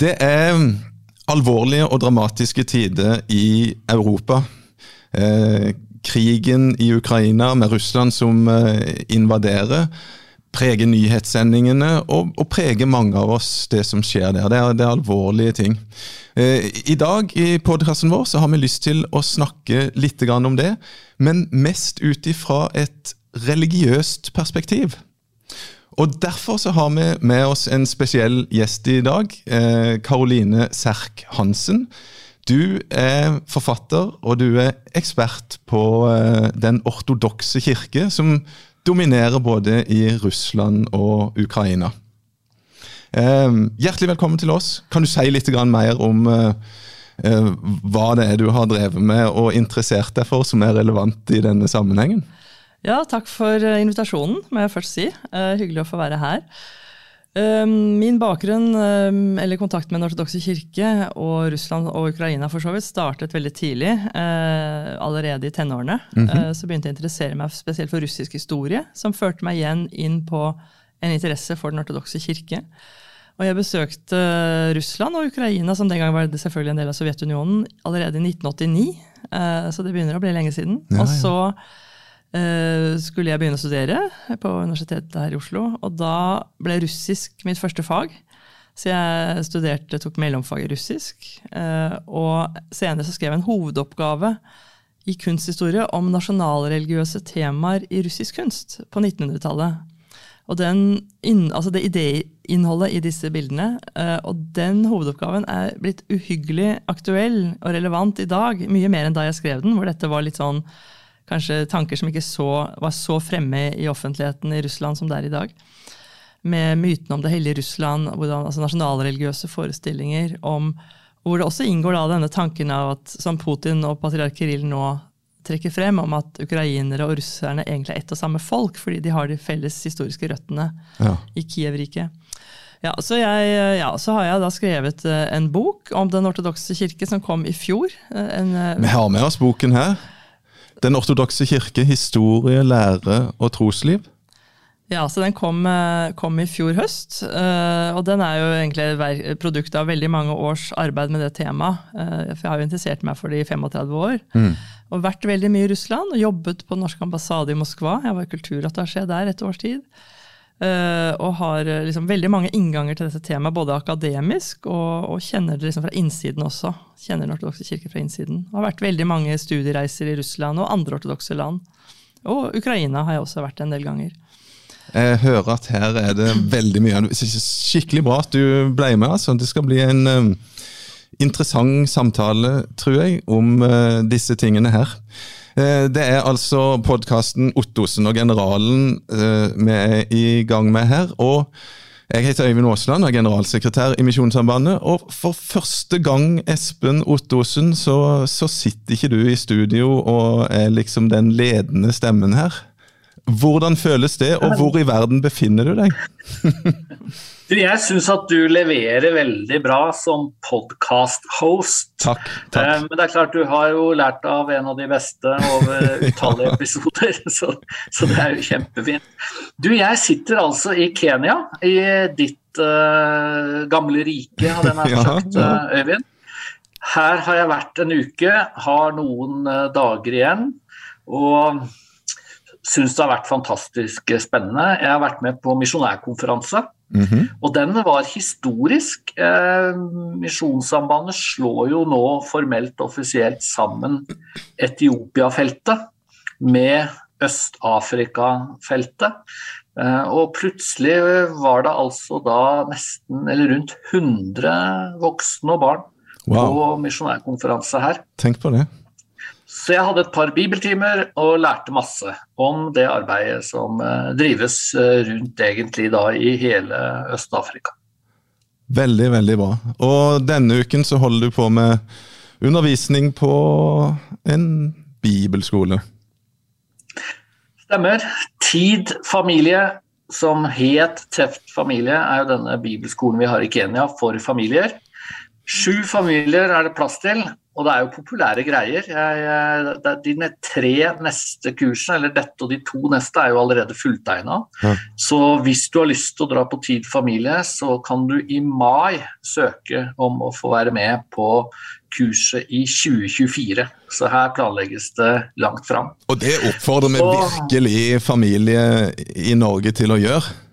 Det er alvorlige og dramatiske tider i Europa. Eh, krigen i Ukraina med Russland som eh, invaderer, preger nyhetssendingene og, og, preger mange av oss, det som skjer der. Det er, det er alvorlige ting. Eh, I dag i podkasten vår så har vi lyst til å snakke litt om det, men mest ut ifra et religiøst perspektiv. Og Derfor så har vi med oss en spesiell gjest i dag. Karoline eh, Serk Hansen. Du er forfatter, og du er ekspert på eh, den ortodokse kirke, som dominerer både i Russland og Ukraina. Eh, hjertelig velkommen til oss. Kan du si litt mer om eh, eh, hva det er du har drevet med og interessert deg for som er relevant i denne sammenhengen? Ja, takk for eh, invitasjonen, må jeg først si. Uh, hyggelig å få være her. Uh, min bakgrunn, uh, eller kontakt med Den ortodokse kirke og Russland og Ukraina for så vidt, startet veldig tidlig. allerede i tenårene. Mm -hmm. så begynte jeg å interessere meg spesielt for russisk historie, som førte meg igjen inn på en interesse for Den ortodokse kirke. Og jeg besøkte Russland og Ukraina, som den gang var det selvfølgelig en del av Sovjetunionen, allerede i 1989. så det begynner å bli lenge siden. Ja, ja. Og så Eh, skulle jeg begynne å studere på universitetet her i Oslo. Og da ble russisk mitt første fag. Så jeg studerte, tok mellomfag i russisk. Eh, og senere så skrev jeg en hovedoppgave i kunsthistorie om nasjonalreligiøse temaer i russisk kunst på 1900-tallet. Og den, altså det idéinnholdet i disse bildene, eh, og den hovedoppgaven er blitt uhyggelig aktuell og relevant i dag. Mye mer enn da jeg skrev den, hvor dette var litt sånn kanskje tanker som ikke så, var så fremme i offentligheten i Russland som det er i dag. Med mytene om det hellige Russland, hvordan, altså nasjonalreligiøse forestillinger om hvor det også inngår da denne tanken av at som Putin og patriark Kirill nå trekker frem, om at ukrainere og russerne egentlig er ett og samme folk, fordi de har de felles historiske røttene ja. i Kiev-riket. Ja, så, jeg, ja, så, har jeg da skrevet eh, en bok om Den ortodokse kirke som kom i fjor. Eh, en, eh, Vi har med oss boken her. Den ortodokse kirke historie, lære og trosliv? Ja, så Den kom, eh, kom, i fjor høst. Eh, og den er jo egentlig produktet av veldig mange års arbeid med det temaet. Eh, for jeg har jo interessert meg for det i 35 år. Mm. Og vært veldig mye i Russland og jobbet på norsk ambassade i Moskva. Jeg var kulturattaché der et års tid. Uh, og har eh, liksom veldig mange innganger til dette temaet, både akademisk og, og kjenner det liksom fra innsiden også. Kjenner Den ortodokse kirke fra innsiden. Og har vært veldig mange studiereiser i Russland og andre ortodokse land. Og Ukraina har jeg også vært en del ganger. Jeg hører at her er det veldig mye. Skikkelig bra at du ble med. altså. Det skal bli en um, interessant samtale, tror jeg, om disse tingene her. Eh, det er altså podkasten Ottosen og generalen eh, vi er i gang med her. og jeg heter Øyvind Aasland, er generalsekretær i Misjonssambandet. Og for første gang, Espen Ottosen, så, så, sitter ikke du i studio og er liksom den ledende stemmen her. Hvordan føles det, og hvor i verden befinner du deg? Jeg syns at du leverer veldig bra som podcast-host. Takk, takk. Eh, men det er klart du har jo lært av en av de beste over utallige episoder, så, så, det er jo kjempefint. Du, jeg sitter altså i Kenya, i ditt uh, gamle rike, hadde jeg nær sagt, ja, ja. Eh, Øyvind. Her har jeg vært en uke, har noen uh, dager igjen. Og syns det har vært fantastisk spennende. Jeg har vært med på misjonærkonferanse. Mm -hmm. Og den var historisk. Eh, Misjonssambandet slår jo nå formelt offisielt sammen Etiopia-feltet med Øst-Afrika-feltet. Eh, og plutselig var det altså da nesten eller rundt 100 voksne og barn wow. på misjonærkonferanse her. Tenk på det. Så jeg hadde et par bibeltimer og lærte masse om det arbeidet som eh, drives eh, rundt egentlig da i hele Øst-Afrika. Veldig, veldig bra. Og denne uken så holder du på med undervisning på en bibelskole. Stemmer. Tid familie, som het Teft familie, er jo denne bibelskolen vi har i Kenya for familier. Sju familier er det plass til, og det er jo populære greier. Jeg, jeg, de tre neste kursene, eller dette og de to neste, er jo allerede fulltegna. Ja. Så hvis du har lyst til å dra på Tid familie, så kan du i mai søke om å få være med på kurset i 2024. Så her planlegges det langt fram. Og det oppfordrer vi virkelig familie i Norge til å gjøre?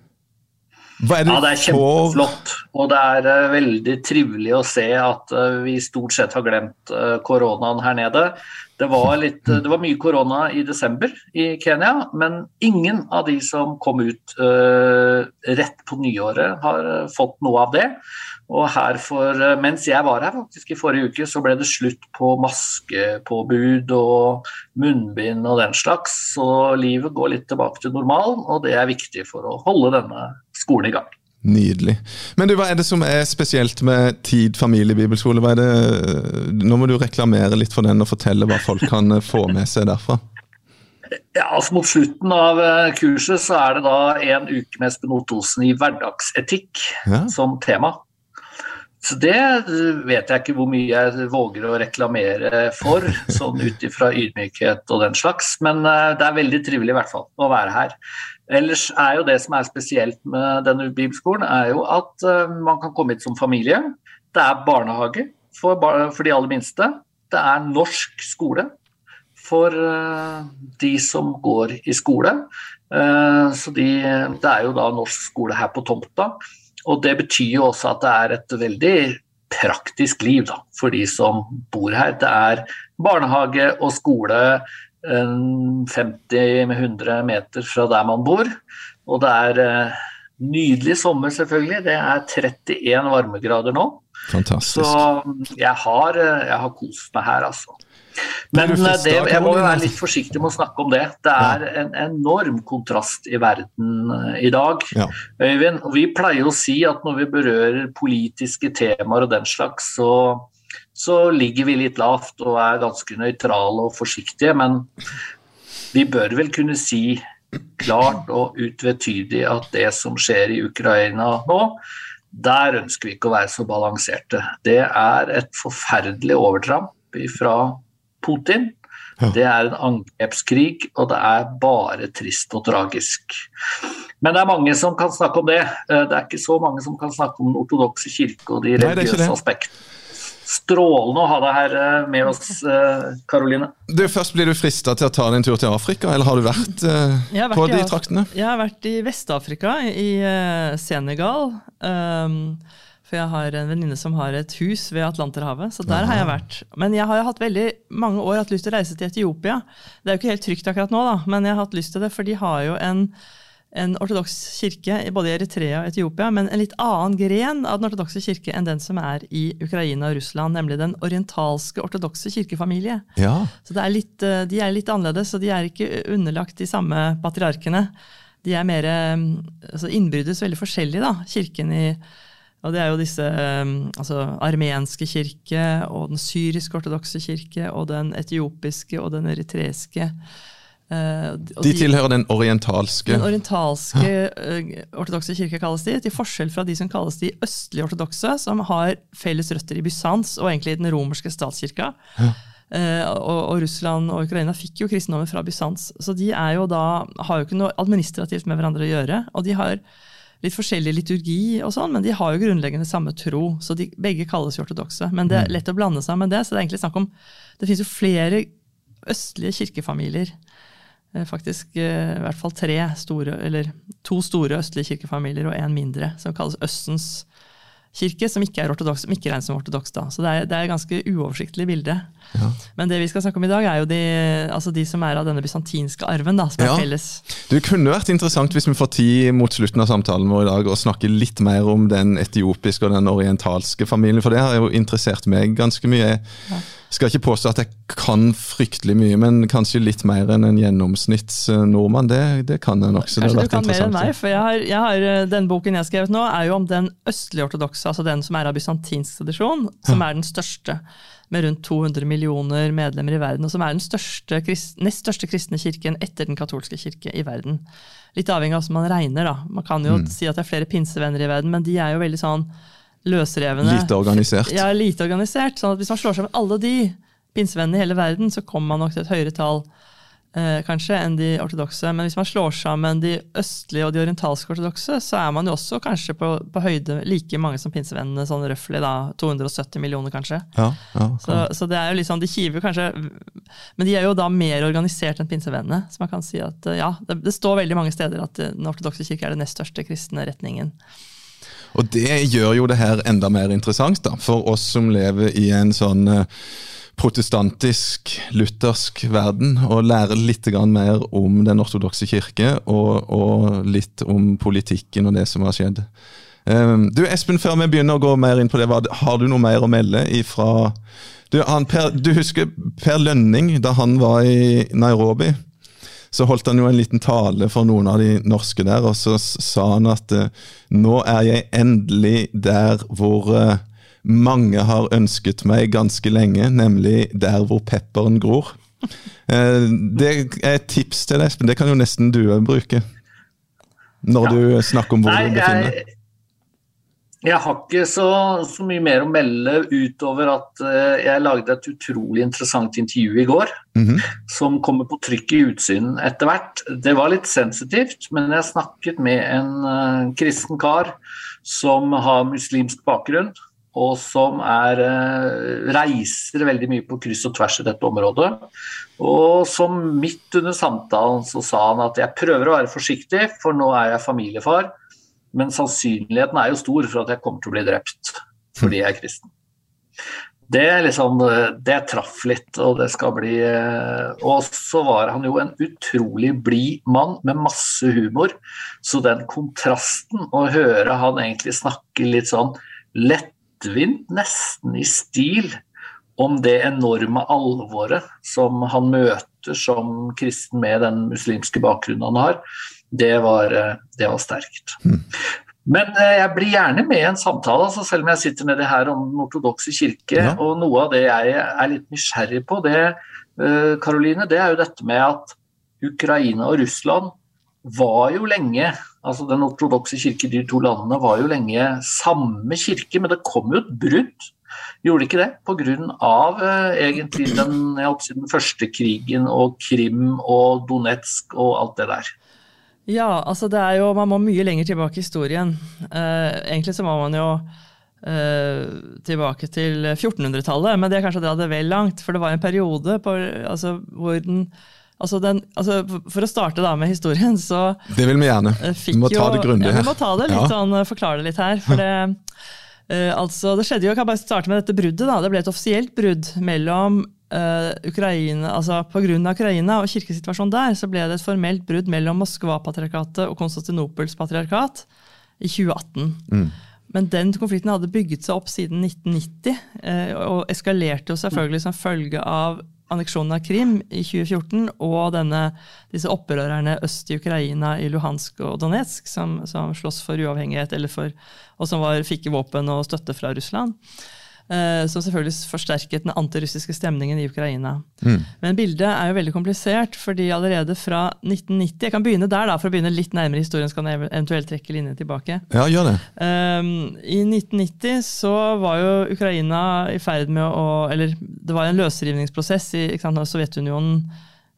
Hva er det ja, det er kjempeflott. Og det er uh, veldig trivelig å se at uh, vi stort sett har glemt uh, koronaen her nede. Det var, litt, det var, mye korona i desember i Kenya, men ingen av de som kom ut rett på nyåret, har fått noe av det. Og her for, Mens jeg var her faktisk i forrige uke, så ble det slutt på maskepåbud og munnbind og den slags. Så livet går litt tilbake til normalen, og det er viktig for å holde denne skolen i gang. Nydelig. Men du, hva er det som er spesielt med Tid familiebibelskole? Hva er det, nå må du reklamere litt for den og fortelle hva folk kan eh, få med seg derfra. Ja, altså Mot slutten av eh, kurset så er det da en uke med Espen Ottosen i hverdagsetikk ja. som tema. Så det vet jeg ikke hvor mye jeg våger å reklamere for, sånn ut ifra ydmykhet og den slags. Men eh, det er veldig trivelig i hvert fall å være her. Ellers er jo det som er spesielt med denne bibelskolen, er jo at eh, man kan komme hit som familie. Det er barnehage for, for de aller minste. Det er norsk skole for eh, de som går i skole. Så de, det er jo da norsk skole her på tomta. Og det betyr jo også at det er et veldig praktisk liv da, for de som bor her. Det er barnehage og skole 50-100 meter fra der man bor. Og det er eh, nydelig sommer, selvfølgelig. Det er 31 varmegrader nå. Fantastisk. Så jeg har, eh, jeg har kost meg her, altså. Men eh, det, jeg må jo være litt forsiktig med å snakke om det. Det er en enorm kontrast i verden i dag. Ja. Øyvind, vi pleier å si at når vi berører politiske temaer og den slags, så, så ligger vi litt lavt og er ganske nøytrale og forsiktige. Men vi bør vel kunne si klart og utvetydig at det som skjer i Ukraina nå, der ønsker vi ikke å være så balanserte. Det er et forferdelig overtramp fra Putin. Det er en angrepskrig, og det er bare trist og tragisk. Men det er mange som kan snakke om det. Eh, det er ikke så mange som kan snakke om den ortodokse kirke og de religiøse aspektene. Strålende å ha deg her eh, med oss, Karoline. Du, først Blir du frista til å ta deg en tur til Afrika, eller har du vært, uh, vært på de traktene? Jeg har vært i Vest-Afrika, i uh, Senegal. Um, for jeg har en venninne som har et hus ved Atlanterhavet, så der Aha. har jeg vært. Men jeg har hatt veldig mange år hatt lyst til å reise til Etiopia. Det er jo ikke helt trygt akkurat nå, da, men jeg har hatt lyst til det, for de har jo en, en ortodoks kirke både i Eritrea og Etiopia, men en litt annen gren av den ortodokse kirke enn den som er i Ukraina og Russland, nemlig den orientalske ortodokse kirkefamilie. Ja. Så er litt, eh, De er litt annerledes, og de er ikke underlagt de samme patriarkene. De er mer eh, altså innbyrdes veldig forskjellige, da, kirken i og det er jo disse um, altså armenske kirke og den syrisk-ortodokse kirke og den etiopiske og den eritreiske. Uh, de, de, tilhører den orientalske Den orientalske uh, ortodokse kirke kalles de, til forskjell fra de som kalles de østlige ortodokse, som har felles røtter i Bysants og egentlig i den romerske statskirka. Ja. Uh, og, og, Russland og Ukraina fikk jo kristendommen fra Bysants, så de er jo da, har jo ikke noe administrativt med hverandre å gjøre. og de har litt forskjellig liturgi, og sånn, men de har jo grunnleggende samme tro. Så de, begge kalles jo ortodokse. Men det er mm. lett å blande seg med det. så Det er egentlig snakk om, det finnes jo flere østlige kirkefamilier. Eh, faktisk eh, i hvert fall tre store, eller to store østlige kirkefamilier og én mindre, som kalles Østens kirke, som ikke er ortodoks, som ikke regnes som ortodoks. da. Så det er, det er et ganske uoversiktlig bilde. Ja. Men det vi skal snakke om i dag, er jo de, altså de som er av denne bysantinske arven, da, som ja. er felles. Det kunne vært interessant hvis vi får tid mot slutten av samtalen vår i dag å snakke litt mer om den etiopiske og den orientalske familien, for det har jo interessert meg ganske mye. Ja skal ikke påstå at jeg kan fryktelig mye, men kanskje litt mer enn en gjennomsnittsnordmann. Det, det kan jeg nok. Kanskje du kan mer enn meg, for jeg har, jeg har, eh, Den boken jeg har skrevet nå, er jo om den østlige ortodokse, altså den som er av bysantinsk tradisjon, som er den største, med rundt 200 millioner medlemmer i verden, og som er den største, nest største kristne kirken etter den katolske kirke i verden. Litt avhengig av hvordan man regner, da. Man kan jo mm. si at det er flere pinsevenner i verden, men de er jo veldig sånn løsrevne Lite organisert. Ja, lite organisert. sånn at Hvis man slår sammen alle de pinsevennene i hele verden, så kommer man nok til et høyere tall eh, kanskje enn de ortodokse. Men hvis man slår sammen de østlige og de orientalske ortodokse, så er man jo også kanskje på, på høyde like mange som pinsevennene, sånn røftlig da, 270 millioner kanskje. Ja, ja, Så, så det er jo sånn, de kiver kanskje Men de er jo da mer organisert enn pinsevennene. Så man kan si at eh, ja, det, det står veldig mange steder at Den ortodokse kirke er den nest største kristne retningen. Og det gjør jo det her enda mer interessant da, for oss som lever i en sånn eh, protestantisk, luthersk verden, og lærer litt mer om den ortodokse kirke, og, og litt om politikken og det som har skjedd. Um, du Espen, før vi begynner å gå mer inn på det, har du noe mer å melde ifra du, han, per, du husker Per Lønning, da han var i Nairobi? Så holdt han jo en liten tale for noen av de norske der, og så sa han at eh, nå er jeg endelig der hvor eh, mange har ønsket meg ganske lenge, nemlig der hvor pepperen gror. Eh, det er et tips til deg, Espen. Det kan jo nesten du bruke. Når Ja. du snakker om hvor Nei, du befinner deg. Jeg, har ikke så, så mye mer å melde utover at eh, jeg lagde et utrolig interessant intervju i går. Mhm. Som kommer på trykk i Utsyn etter hvert. Det var litt sensitivt, men jeg snakket med en uh, kristen kar som har muslimsk bakgrunn. Og som er, uh, reiser veldig mye på kryss og tvers i dette området. Og som midt under samtalen så sa han at jeg prøver å være forsiktig, for nå er jeg familiefar. Men sannsynligheten er jo stor for at jeg kommer til å bli drept fordi jeg er kristen. Det, liksom, det traff litt, og det skal bli eh, Og så var han jo en utrolig blid mann med masse humor. Så den kontrasten, å høre han egentlig snakke litt sånn lettvint, nesten i stil, om det enorme alvoret som han møter som kristen med den muslimske bakgrunnen han har, det var, eh, det var sterkt. Men eh, jeg blir gjerne med i en samtale, altså selv om jeg sitter nedi her om Den ortodokse kirke. Ja. Og noe av det jeg er litt nysgjerrig på, det, eh, Karoline, det er jo dette med at Ukraina og Russland var jo lenge altså Den ortodokse kirke de to landene var jo lenge samme kirke, men det kom jo et brudd. Gjorde ikke det? Pga. Eh, egentlig den, den første krigen og Krim og Donetsk og alt det der. Ja, altså det er jo, man må mye lenger tilbake i historien. Eh, egentlig så må man jo eh, tilbake til 1400-tallet, men det er kanskje å dra det vel langt. For det var en periode på, altså, hvor den, altså den altså For å starte da med historien, så Det vil vi gjerne. eh, Vi må ta det grundig ja, her. Vi må ta det litt Ja. sånn, eh, forklare det litt her. For det, eh, altså, det skjedde jo, jeg kan bare starte med dette bruddet. da, Det ble et offisielt brudd mellom eh, Ukraina, altså Pga. Ukraina og kirkesituasjonen der, så ble det et formelt brudd mellom Moskva-patriarkatet og Konstantinopels patriarkat i 2018. Mm. Men den konflikten hadde bygget seg opp siden 1990, uh, og eskalerte jo selvfølgelig som følge av anneksjonen av Krim i 2014 og denne, disse opprørerne øst i Ukraina, i Luhansk og Donetsk, som, som slåss for uavhengighet, eller for, og som var, fikk våpen og støtte fra Russland. Eh, som selvfølgelig forsterket den antirussiske stemningen i Ukraina. Mm. Men bildet er jo veldig komplisert, fordi allerede fra 1990 Jeg kan begynne der, da, for å begynne litt nærmere historien, så kan jeg eventuelt trekke linjen tilbake. Ja, gjør det. Um, I 1990 så var jo Ukraina i ferd med å Eller det var en løsrivningsprosess i, sant, Sovjetunionen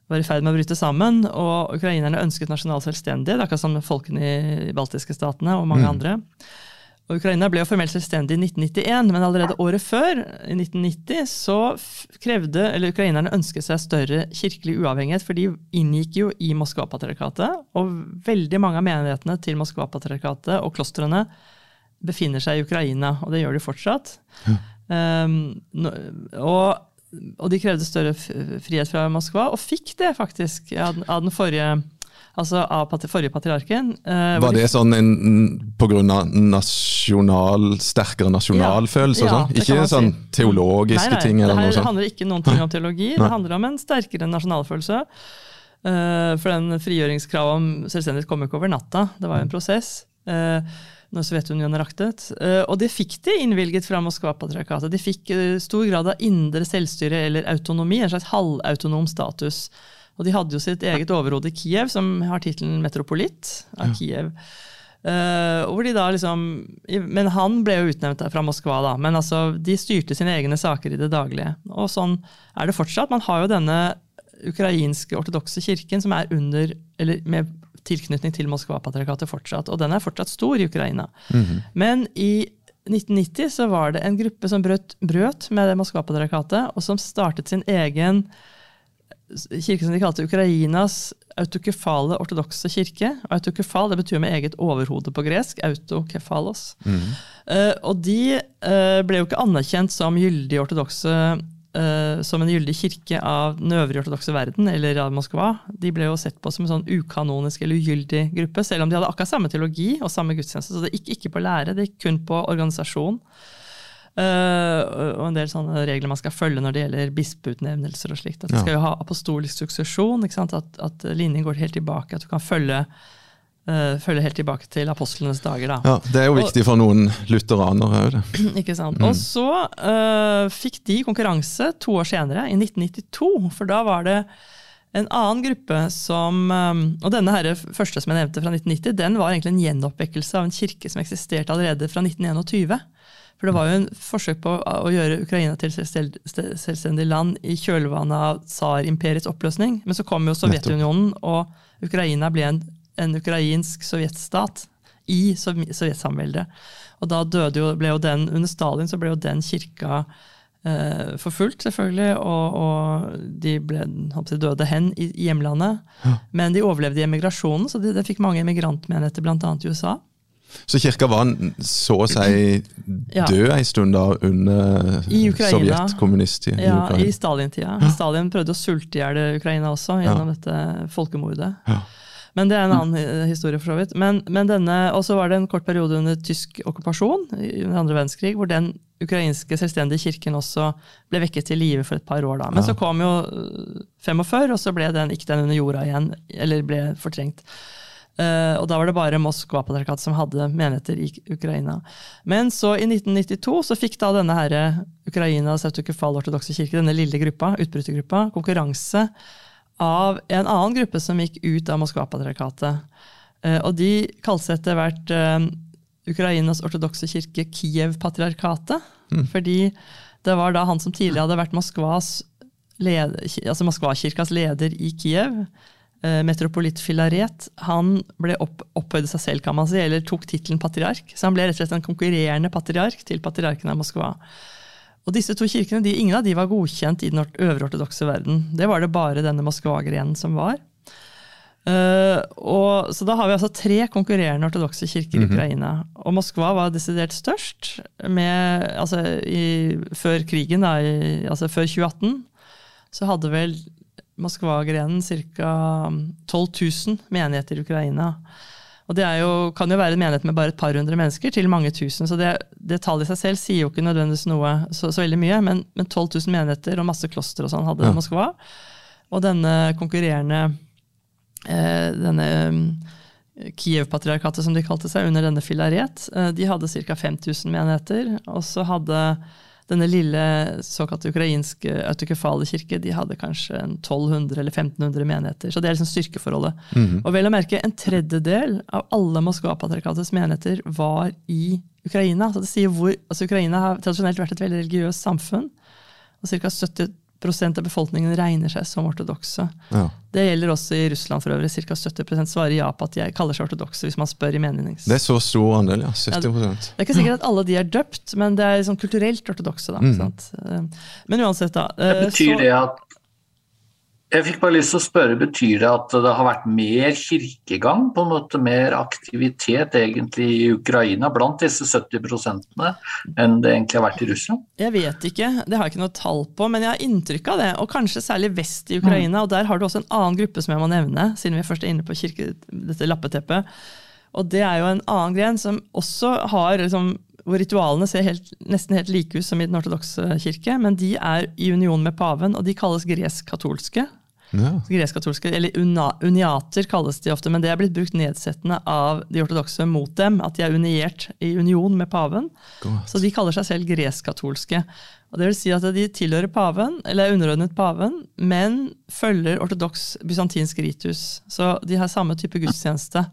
var i ferd med å bryte sammen, og ukrainerne ønsket nasjonal selvstendighet, akkurat som folkene i de baltiske statene og mange Mm. andre. Og Ukraina ble jo formelt selvstendig i 1991, men allerede året før, i 1990, så krevde, eller ukrainerne ønsket seg større kirkelig uavhengighet, for de inngikk jo i Moskva-patriarkatet, og veldig mange av menighetene til Moskva-patriarkatet og klostrene befinner seg i Ukraina, og det gjør de fortsatt. Um, og, og de krevde større frihet fra Moskva, og fikk det faktisk av, den- av den forrige Altså av forrige patriarken. eh, Var det sånn en, av nasjonal, sterkere nasjonalfølelse og sånn? Ikke sånn si. teologiske Nei, nei, ting eller noe her Det handler ikke noen ting om teologi, det handler om en sterkere nasjonalfølelse. Eh, for den frigjøringskravet om selvstendighet kom ikke over natta, det var jo en prosess. eh, når Sovjetunionen raktet. Eh, og det fikk de innvilget fra Moskva-patriarkatet. De fikk eh, stor grad av indre selvstyre eller autonomi, en slags halvautonom status. Og de hadde jo sitt eget overhode i Kiev, som har tittelen metropolitt av Kiev. Uh, liksom, men han ble jo utnevnt fra Moskva, da. Men altså, de styrte sine egne saker i det daglige. Og sånn er det fortsatt. Man har jo denne ukrainske ortodokse kirken som er under, eller med tilknytning til Moskva-patriarkatet fortsatt. Og den er fortsatt stor i Ukraina. Mm -hmm. Men i 1990 så var det en gruppe som brøt, brøt med Moskva-patriarkatet, og som startet sin egen kirke som de kalte Ukrainas autokefale ortodokse kirke. Autokefal det betyr med eget overhode på gresk. Autokefalos. Mm. Uh, og de uh, ble jo ikke anerkjent som gyldig ortodokse uh, som en gyldig kirke av den øvrige ortodokse verden, eller av Moskva. De ble jo sett på som en sånn ukanonisk eller ugyldig gruppe, selv om de hadde akkurat samme teologi og samme gudstjeneste. Så det gikk ikke på lære, det gikk kun på organisasjon. Uh, og en del sånne regler man skal følge når det gjelder bispeutnevnelser. og slikt. At Du ja. skal jo ha apostolisk suksesjon, at, at, linjen går helt tilbake. At du kan følge, uh, følge helt tilbake til apostlenes dager. Da. Ja, Det er jo viktig og, for noen lutheranere òg. Ikke sant. Mm. Og så uh, fikk de konkurranse to år senere, i 1992. For da var det en annen gruppe som Og denne her første som jeg nevnte fra 1990, den var egentlig en gjenoppvekkelse av en kirke som eksisterte allerede fra 1921. For det var jo en forsøk på å gjøre Ukraina til selvstendig land i kjølvannet av tsarimperiets oppløsning. Men så kom jo Sovjetunionen, og Ukraina ble en, en ukrainsk sovjetstat i sovjetsamveldet. Og da jo, ble jo den, under Stalin så ble jo den kirka eh, forfulgt, selvfølgelig. Og, og de ble, jeg, døde hen i, i hjemlandet. Ja. Men de overlevde i emigrasjonen, så det de fikk mange emigrantmenigheter, bl.a. i USA. Så kirka var så å si død ja. en stund da under sovjetkommunisttida? Ja, i, i Stalin-tida. Stalin prøvde å sulte i hjel Ukraina også gjennom ja. dette folkemordet. Ja. Men det er en annen historie, for så vidt. Men, men denne, Og så var det en kort periode under tysk okkupasjon under andre verdenskrig, hvor den ukrainske selvstendige kirken også ble vekket til live for et par år. da. Men så kom jo 45, og så ble den, gikk den under jorda igjen, eller ble fortrengt. Uh, og da var det bare Moskva-patriarkatet som hadde menigheter i Ukraina. Men så i 1992 så fikk da denne her Ukrainas autokefal-ortodokse kirke, denne lille gruppa, utbrytergruppa, konkurranse av en annen gruppe som gikk ut av Moskva-patriarkatet. Uh, og de kalte seg etter hvert uh, Ukrainas ortodokse kirke Kiev-patriarkatet. Mm. Fordi det var da han som tidligere hadde vært Moskvas leder, altså Moskva-kirkas leder i Kiev Eh, metropolitt Filaret han ble opp, opphøyde seg selv, kan man si, eller tok tittelen patriark. Så han ble rett og slett en konkurrerende patriark til patriarken av Moskva. Og disse to kirkene, de, Ingen av de var godkjent i den øverortodokse verden. Det var det bare denne Moskva-grenen som var. Uh, og, så da har vi altså tre konkurrerende ortodokse kirker mm -hmm. i. Ukraina. Og Moskva var desidert størst. Med, altså, i, før krigen, da, i, altså før 2018, så hadde vel Moskva-grenen ca. 12 000 menigheter i Ukraina. Og Det jo, kan jo være en menighet med bare et par hundre mennesker til mange tusen. Så det, det tallet i seg selv sier jo ikke nødvendigvis noe så, så veldig mye, men, men, 12 000 menigheter og masse kloster og sånn hadde ja. Moskva. Og denne konkurrerende eh, denne eh, Kiev-patriarkatet, som de kalte seg, under denne filaret, eh, de hadde ca. 5000 menigheter. Og så hadde denne lille såkalte ukrainske autokefale kirke de hadde kanskje 1200 eller 1500 menigheter. Så det er liksom styrkeforholdet. Mm. Og vel å merke, en tredjedel av alle Moskva-patriarkatets menigheter var i Ukraina. Så det sier hvor, altså Ukraina har tradisjonelt vært et veldig religiøst samfunn. og ca. 70 av befolkningen regner seg som ortodokse. Ja. Det gjelder også i Russland for øvrig. Ca. 70% svarer ja på at de kaller seg ortodokse, hvis man spør i menings... Det er så stor andel, ja. 70 ja, Det er ikke sikkert at alle de er døpt, men det er liksom kulturelt ortodokse. da. Mm. Men uansett, da. Det eh, betyr så, det at jeg fikk bare lyst til å spørre, Betyr det at det har vært mer kirkegang, på en måte mer aktivitet egentlig i Ukraina blant disse 70% enn det egentlig har vært i Russland? Jeg vet ikke, det har jeg ikke noe tall på, men jeg har inntrykk av det. Og kanskje særlig vest i Ukraina. Mm. og Der har du også en annen gruppe som jeg må nevne, siden vi først er inne på kirke, dette lappeteppet. Og det er jo en annen gren som også har liksom, hvor ritualene ser helt, nesten helt like ut som i den ortodokse kirke, men de er i union med paven, og de kalles gresk-katolske. Ja. Gresk-katolske, eller uniater kalles de ofte, men det er blitt brukt nedsettende av de ortodokse mot dem. At de er uniert i union med paven. God. Så de kaller seg selv gresk-katolske. Og det vil si at De tilhører paven, eller er underordnet paven, men følger ortodoks bysantinsk ritus. Så de har samme type gudstjeneste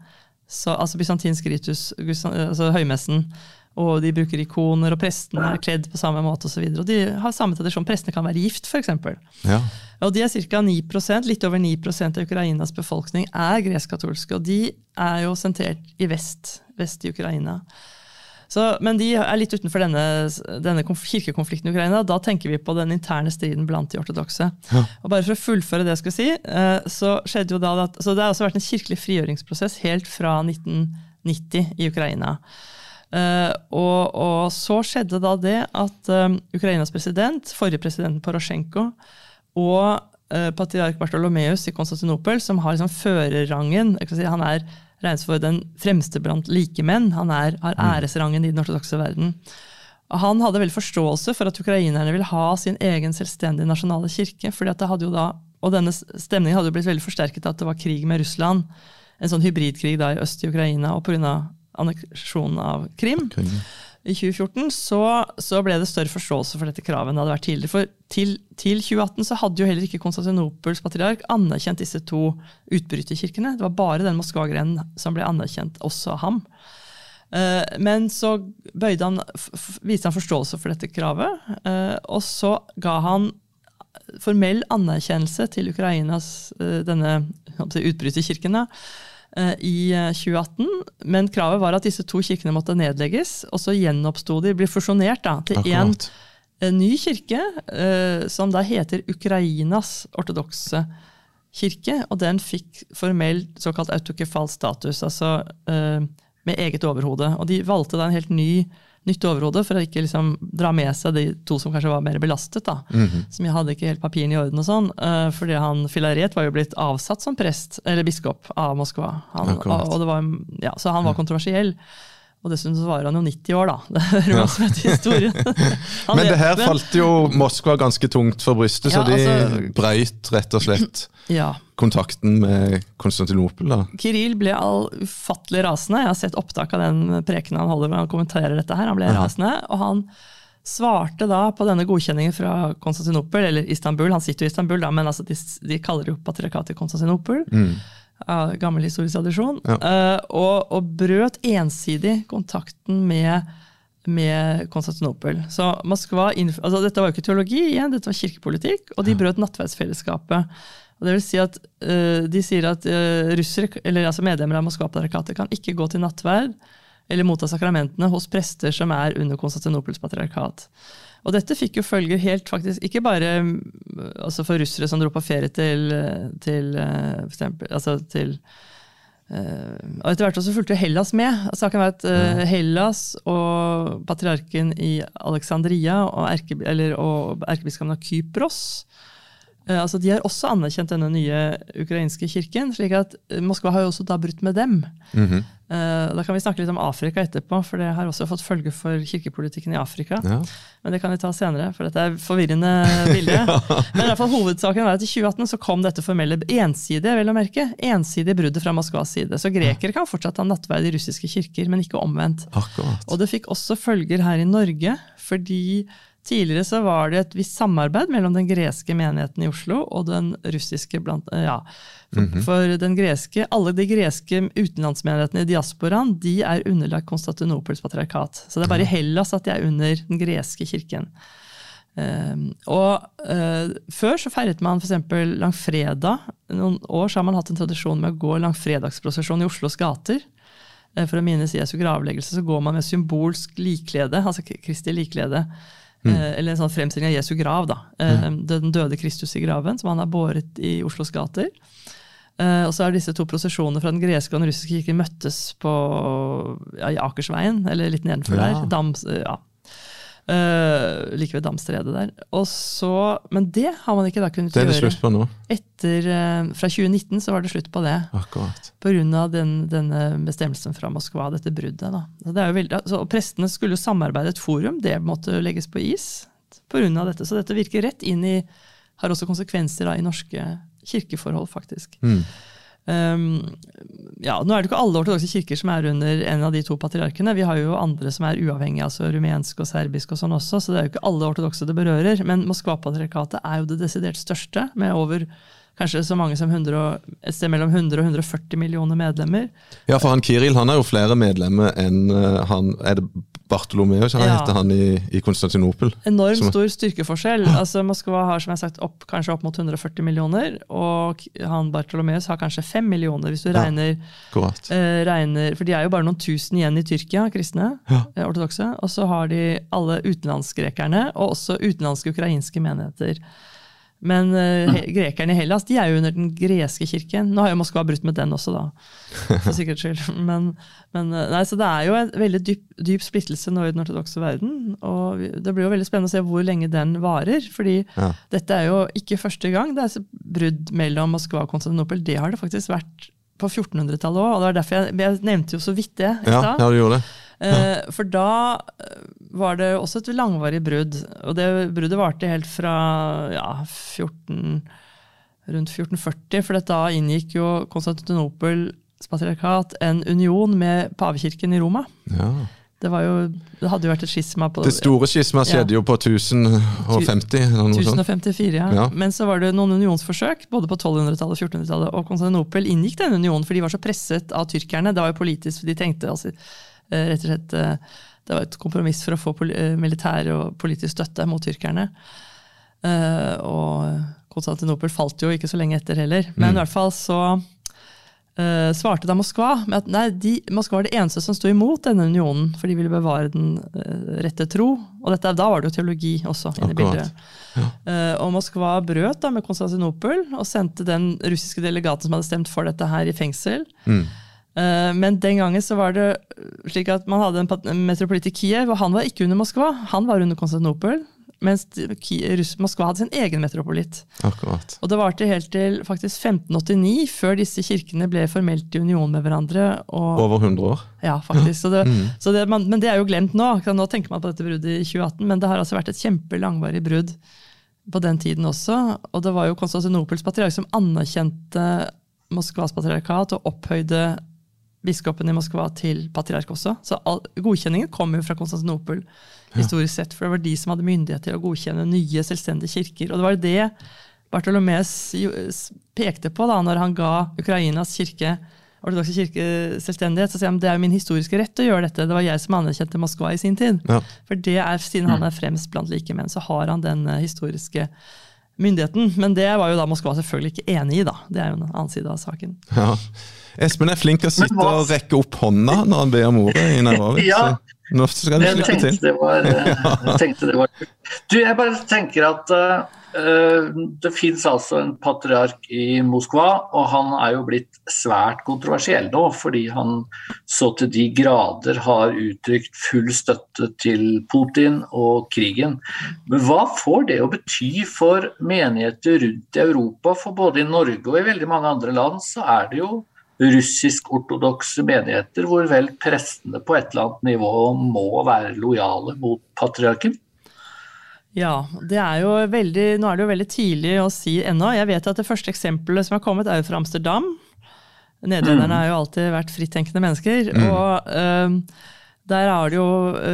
så, altså bysantinsk ritus, altså høymessen. Og de bruker ikoner, og prestene er kledd på samme måte osv. Og, så og de har samme tradisjon. Prestene kan være gift, f.eks. Ja. Og de er ca. 9% litt over 9% av Ukrainas befolkning er gresk-katolske. Og de er jo sentrert i vest, vest i Ukraina. Så, men de er litt utenfor denne, denne kirkekonflikten i Ukraina. Da tenker vi på den interne striden blant de ortodokse. Ja. Og bare for å fullføre det jeg skulle si, eh, så skjedde jo da at, så Det har også vært en kirkelig frigjøringsprosess helt fra 1990 i Ukraina. Uh, og, og, så skjedde da det at um, Ukrainas president, forrige presidenten Porosjenko, og uh, patriark Bartolomeus i Konstantinopel, som har liksom førerrangen si, Han er regnes for den fremste blant likemenn. Han er, har mm. æresrangen i den ortodokse verden. Han hadde veldig forståelse for at ukrainerne vil ha sin egen selvstendige nasjonale kirke. fordi at det hadde jo da, Og denne stemningen hadde jo blitt veldig forsterket av at det var krig med Russland. En sånn hybridkrig da i øst i Ukraina. og på grunn av anneksjonen av Krim Krim. i 2014, så, så, ble det større forståelse for dette kravet enn det hadde vært tidligere. For til, til 2018 så hadde jo heller ikke Konstantinopels patriark anerkjent disse to utbryterkirkene. Det var bare den Moskva-grenen som ble anerkjent, også av ham. Eh, men så han, viste han forståelse for dette kravet, eh, og så ga han formell anerkjennelse til Ukrainas eh, denne utbryterkirkene Eh, i 2018. Eh, Men kravet var at disse to kirkene måtte nedlegges. Og så gjenoppsto de, ble fusjonert da, til én ny kirke, eh, som da heter Ukrainas ortodokse kirke. Og den fikk formell såkalt autokefal status, altså med eget overhode. Og de valgte da en helt ny nytt overhode for å ikke liksom dra med seg de to som kanskje var mer belastet. da, mm -hmm. Som jeg hadde ikke helt papirene i orden og sånn. Uh, fordi han Filaret var jo blitt avsatt som prest, eller biskop, av Moskva. Han, og, og var, ja, så han var kontroversiell. Og dessuten så var han jo 90 år, da. Det er ja. også med til historien. men det her falt jo Moskva ganske tungt for brystet, ja, så de altså, brøyt rett og slett ja kontakten med Konstantinopel? da? Kiril ble all ufattelig rasende. Jeg har sett opptak av den prekenen han holder hvor han kommenterer dette. her. Han ble Aha. rasende, og han svarte da på denne godkjenningen fra Konstantinopel, eller Istanbul. Han sitter jo i Istanbul, da, men altså de, de kaller jo patriarkatet Konstantinopel. Mm. Av gammel historisk tradisjon. Ja. Uh, og, og, brøt ensidig kontakten med, med Konstantinopel. Så Moskva, altså Dette var jo ikke teologi, igjen, dette var kirkepolitikk, og de brøt nattverdsfellesskapet. Og det vil si at uh, De sier at uh, russer, eller altså medlemmer av Moskva-patriarkatet kan ikke gå til nattverd eller motta sakramentene hos prester som er under Konstantinopels patriarkat. Og dette fikk jo følger helt faktisk, ikke bare altså for russere som dro på ferie til, til, for eksempel, altså til uh, og Etter hvert også fulgte Hellas med. Saken var at uh, Hellas og patriarken i Alexandria og, erke, og erkebiskopen av Kypros Eh, altså de har også anerkjent denne nye ukrainske kirken. slik at eh, Moskva har jo også da brutt med dem. Mm -hmm. Da kan vi snakke litt om Afrika etterpå, for det har også fått følge for kirkepolitikken i Afrika. Ja. Men det kan vi ta senere, for dette er forvirrende bilde. ja. Men i hvert fall hovedsaken var at i 2018 så kom dette formelle ensidige vel å merke, ensidige bruddet fra Moskvas side. Så grekere kan fortsatt ha nattverd i russiske kirker, men ikke omvendt. Akkurat. Og det fikk også følger her i Norge, fordi Tidligere så var det et visst samarbeid mellom den greske menigheten i Oslo og den russiske. Blant, ja. For, mm -hmm. for den greske, alle de greske utenlandsmenighetene i diasporaen de er underlagt Konstantinopels patriarkat. Så det er bare i Hellas at de er under den greske kirken. Uh, og uh, Før så feiret man f.eks. langfredag. Noen år så har man hatt en tradisjon med å gå langfredagsprosesjon i Oslos gater. Uh, for å minnes Jesu gravleggelse så går man med symbolsk liklede, altså Kristi liklede. Mm. Eh, eller en sånn fremstilling av Jesu grav. da. Mm. Den døde Kristus i graven, som han har båret i Oslos gater. Eh, og så er disse to prosesjonene fra den greske og den russiske kirken møttes på, ja, i Akersveien, eller litt nedenfor ja. der. Dams, ja, Uh, like ved Damstredet der. Og så, men det har man ikke da kunnet gjøre. Det er det slutt på nå? Etter, uh, fra 2019 så var det slutt på det. Akkurat. Pga. Den, denne bestemmelsen fra Moskva, dette bruddet. da. Så det er jo veldig, altså, og Prestene skulle jo samarbeide et forum, det måtte legges på is pga. dette. Så dette virker rett inn i Har også konsekvenser da, i norske kirkeforhold, faktisk. Mm. Um, ja, nå er det ikke alle ortodokse kirker som er under en av de to patriarkene. Vi har jo andre som er uavhengige, altså rumensk og serbisk og sånn også. Så det er jo ikke alle ortodokse det berører. Men Moskva-patriarkatet er jo det desidert største, med over kanskje så mange som 100, et sted mellom 100 og 140 millioner medlemmer. Ja, for han Kiril han har jo flere medlemmer enn eh, han Er det Bartolomeus han Ja. heter han i, i Konstantinopel? Enormt Som- stor styrkeforskjell. Altså Moskva har som jeg har sagt, opp, kanskje opp mot 140 millioner, og han Bartolomeus har kanskje 5 millioner, hvis du Ja. regner, eh, regner For de er jo bare noen tusen igjen i Tyrkia, kristne, Ja. eh, ortodokse. Og så har de alle utenlandsgrekerne, og også utenlandske ukrainske menigheter. Men uh, grekerne i Hellas de er jo under den greske kirken. Nå har jo Moskva brutt med den også, da. For sikkerhets skyld. Men, men eh, nei, så det er jo en veldig dyp, dyp splittelse nå i den ortodokse verden. Og det blir jo veldig spennende å se hvor lenge den varer. fordi Ja. dette er jo ikke første gang det er brudd mellom Moskva og Konstantinopel. Det har det faktisk vært på 1400-tallet òg. Og det var derfor jeg, jeg nevnte jo så vidt det Ja, ja, du gjorde det. Eh, For da eh, var det også et langvarig brudd. Og det bruddet varte helt fra ja, 14, rundt 1440, for da inngikk jo Konstantinopels patriarkat en union med pavekirken i Roma. Ja. Det, var jo, det hadde jo vært et skisma på Det store skisma skjedde jo på 1050. Eller noe 1054, ja. Ja. Men så var det noen unionsforsøk, både på 1200-tallet og 1400-tallet. Og Konstantinopel inngikk den unionen, for de var så presset av tyrkerne. Det var jo politisk, de tenkte altså, rett og slett eh, Det var et kompromiss for å få eh, militær og politisk støtte mot tyrkerne. Eh, Og Konstantinopel falt jo ikke så lenge etter heller. Men i hvert fall så uh, svarte da Moskva med at nei, de, Moskva var det eneste som sto imot denne unionen, for de ville bevare den uh, rette tro. Og dette, da var det jo teologi også inne i bildet. Eh, og Moskva brøt da med Konstantinopel og sendte den russiske delegaten som hadde stemt for dette her, i fengsel. Mm. Eh, men den gangen så var det slik at man hadde en metropolit i Kiev, og han var ikke under Moskva, han var under Konstantinopel. Mens Moskva hadde sin egen metropolit. Akkurat. Og det varte helt til faktisk 1589, før disse kirkene ble formelt i union med hverandre. Og, Over 100 år. ja, faktisk. Så det, Mm. så det, man, men det er jo glemt nå. Nå tenker man på dette bruddet i 2018, men det har altså vært et kjempelangvarig brudd på den tiden også. Og det var jo Konstantinopels patriark som anerkjente Moskvas patriarkat og opphøyde biskopen i Moskva til patriark også. Så all, godkjenningen kom jo fra Konstantinopel, historisk sett, for det var de som hadde myndighet til å godkjenne nye selvstendige kirker. Og det var det Bartolomeus pekte på da når han ga Ukrainas kirke ortodokse kirke selvstendighet. Så sier han det er jo min historiske rett å gjøre dette. Det var jeg som anerkjente Moskva i sin tid. Ja. For det er, siden han er fremst blant likemenn, så har han den eh, historiske myndigheten. Men det var jo da Moskva selvfølgelig ikke enig i, da. Det er jo en annen side av saken. Ja. Espen er flink til å sitte hva- og rekke opp hånda når han ber om ordet i Nairobi. Ja. Nå skal du slippe til. det var, eh, jeg tenkte det var Du, jeg bare tenker at uh, det fins altså en patriark i Moskva, og han er jo blitt svært kontroversiell nå, fordi han så til de grader har uttrykt full støtte til Putin og krigen. Men hva får det å bety for menigheter rundt i Europa? For både i Norge og i veldig mange andre land så er det jo russisk-ortodokse menigheter hvor vel prestene på et eller annet nivå må være lojale mot patriarken. Ja, det er jo veldig, nå er det jo veldig tidlig å si ennå. Jeg vet at det første eksempelet som har kommet, er jo fra Amsterdam. Nederlenderne har jo alltid vært frittenkende mennesker. og Uh, der, er det jo,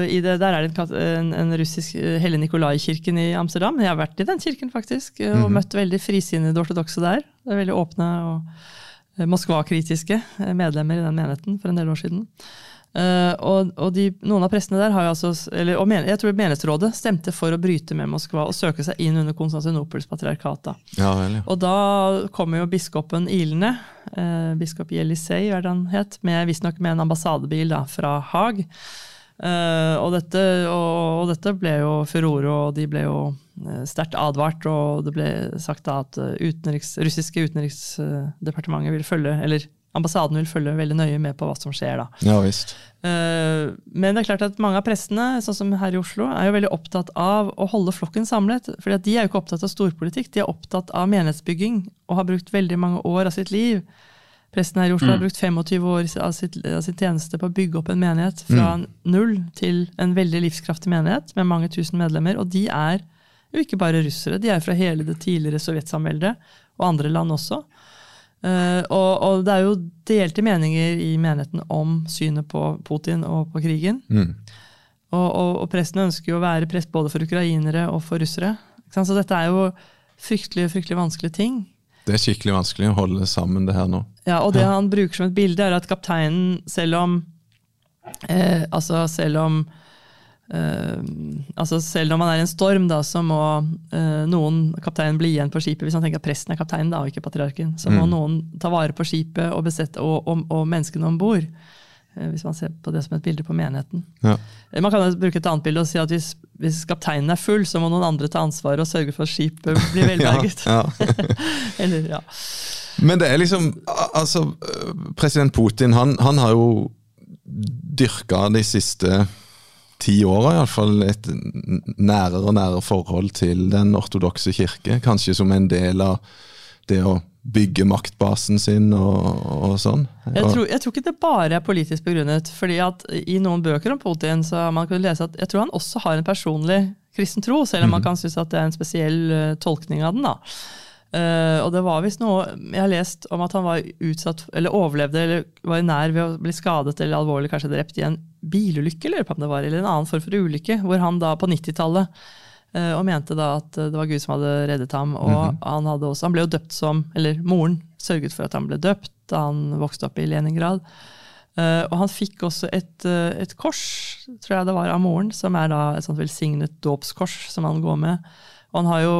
i det, der er det en, en, russisk øh, Helle Nikolai-kirken i Amsterdam. Jeg har vært i den kirken, faktisk, øh, og møtt veldig frisinnede ortodokse der. Det er veldig åpne og Moskva-kritiske øh, medlemmer i den menigheten for en del år siden. Uh, og og de, noen av prestene der har jo altså, eller, og men, jeg tror menighetsrådet stemte for å bryte med Moskva og søke seg inn under Konstantinopels patriarkat. Ja. Og da kommer jo biskopen ilende, uh, biskop Jelisej er det han het, med, visstnok med en ambassadebil da, fra Haag. Eh, og, dette, og, og dette ble jo furore, og de ble jo eh, sterkt advart. Og det ble sagt da at eh, utenriks, russiske utenriksdepartementet vil følge, eller ambassaden vil følge veldig nøye med på hva som skjer. da. ja visst. Uh, Men det er klart at mange av prestene sånn som her i Oslo, er jo veldig opptatt av å holde flokken samlet. fordi De er jo ikke opptatt av storpolitikk, de er opptatt av menighetsbygging og har brukt veldig mange år av sitt liv. Presten her i Oslo har brukt 25 år av, sitt, av sin tjeneste på å bygge opp en menighet fra null til en veldig livskraftig menighet med mange tusen medlemmer. Og de er jo ikke bare russere, de er fra hele det tidligere sovjetsamveldet og andre land også. Uh, og, og det er jo delte meninger i menigheten om synet på Putin og på krigen. Mm. Og, og, og prestene ønsker jo å være prest både for ukrainere og for russere. Så dette er jo fryktelig, fryktelig vanskelige ting. Det er skikkelig vanskelig å holde sammen det her nå. Ja, og det han bruker som et bilde, er at kapteinen, selv om eh, Altså, selv om eh, altså selv om han er i en storm, da, så må eh, noen kapteinen bli igjen på skipet. Hvis han tenker at presten er kapteinen, da, og ikke patriarken, så må Mm. noen ta vare på skipet og, besette, og, og, og menneskene om bord. Eh, hvis man ser på det som et bilde på menigheten. Ja. Eh, Man kan bruke et annet bilde og si at hvis, hvis kapteinen er full, så må noen andre ta ansvaret og sørge for at skipet blir velberget. Ja, Eller, ja. Men det er liksom Altså, øh, president Putin, han, han har jo dyrka de siste ti åra iallfall et nærere og nærere forhold til den ortodokse kirke. Kanskje som en del av det å bygge maktbasen sin og, og sånn. Jeg tror, jeg tror ikke det bare er politisk begrunnet. fordi at I noen bøker om Putin så har man kunnet lese at jeg tror han også har en personlig kristen tro, selv om man kan synes at det er en spesiell eh, tolkning av den. da. Uh, og det var visst noe jeg har lest om at han var utsatt, eller overlevde eller var nær ved å bli skadet eller alvorlig kanskje drept i en bilulykke eller, om det var, eller en annen form for ulykke, hvor han da på 90-tallet eh, og mente da at det var Gud som hadde reddet ham. Og han, hadde også, han ble jo døpt som Eller moren sørget for at han ble døpt da han vokste opp i Leningrad. Eh, og han fikk også et, eh, et kors, tror jeg det var, av moren, som er da et sånt velsignet dåpskors som han går med. Og han har jo,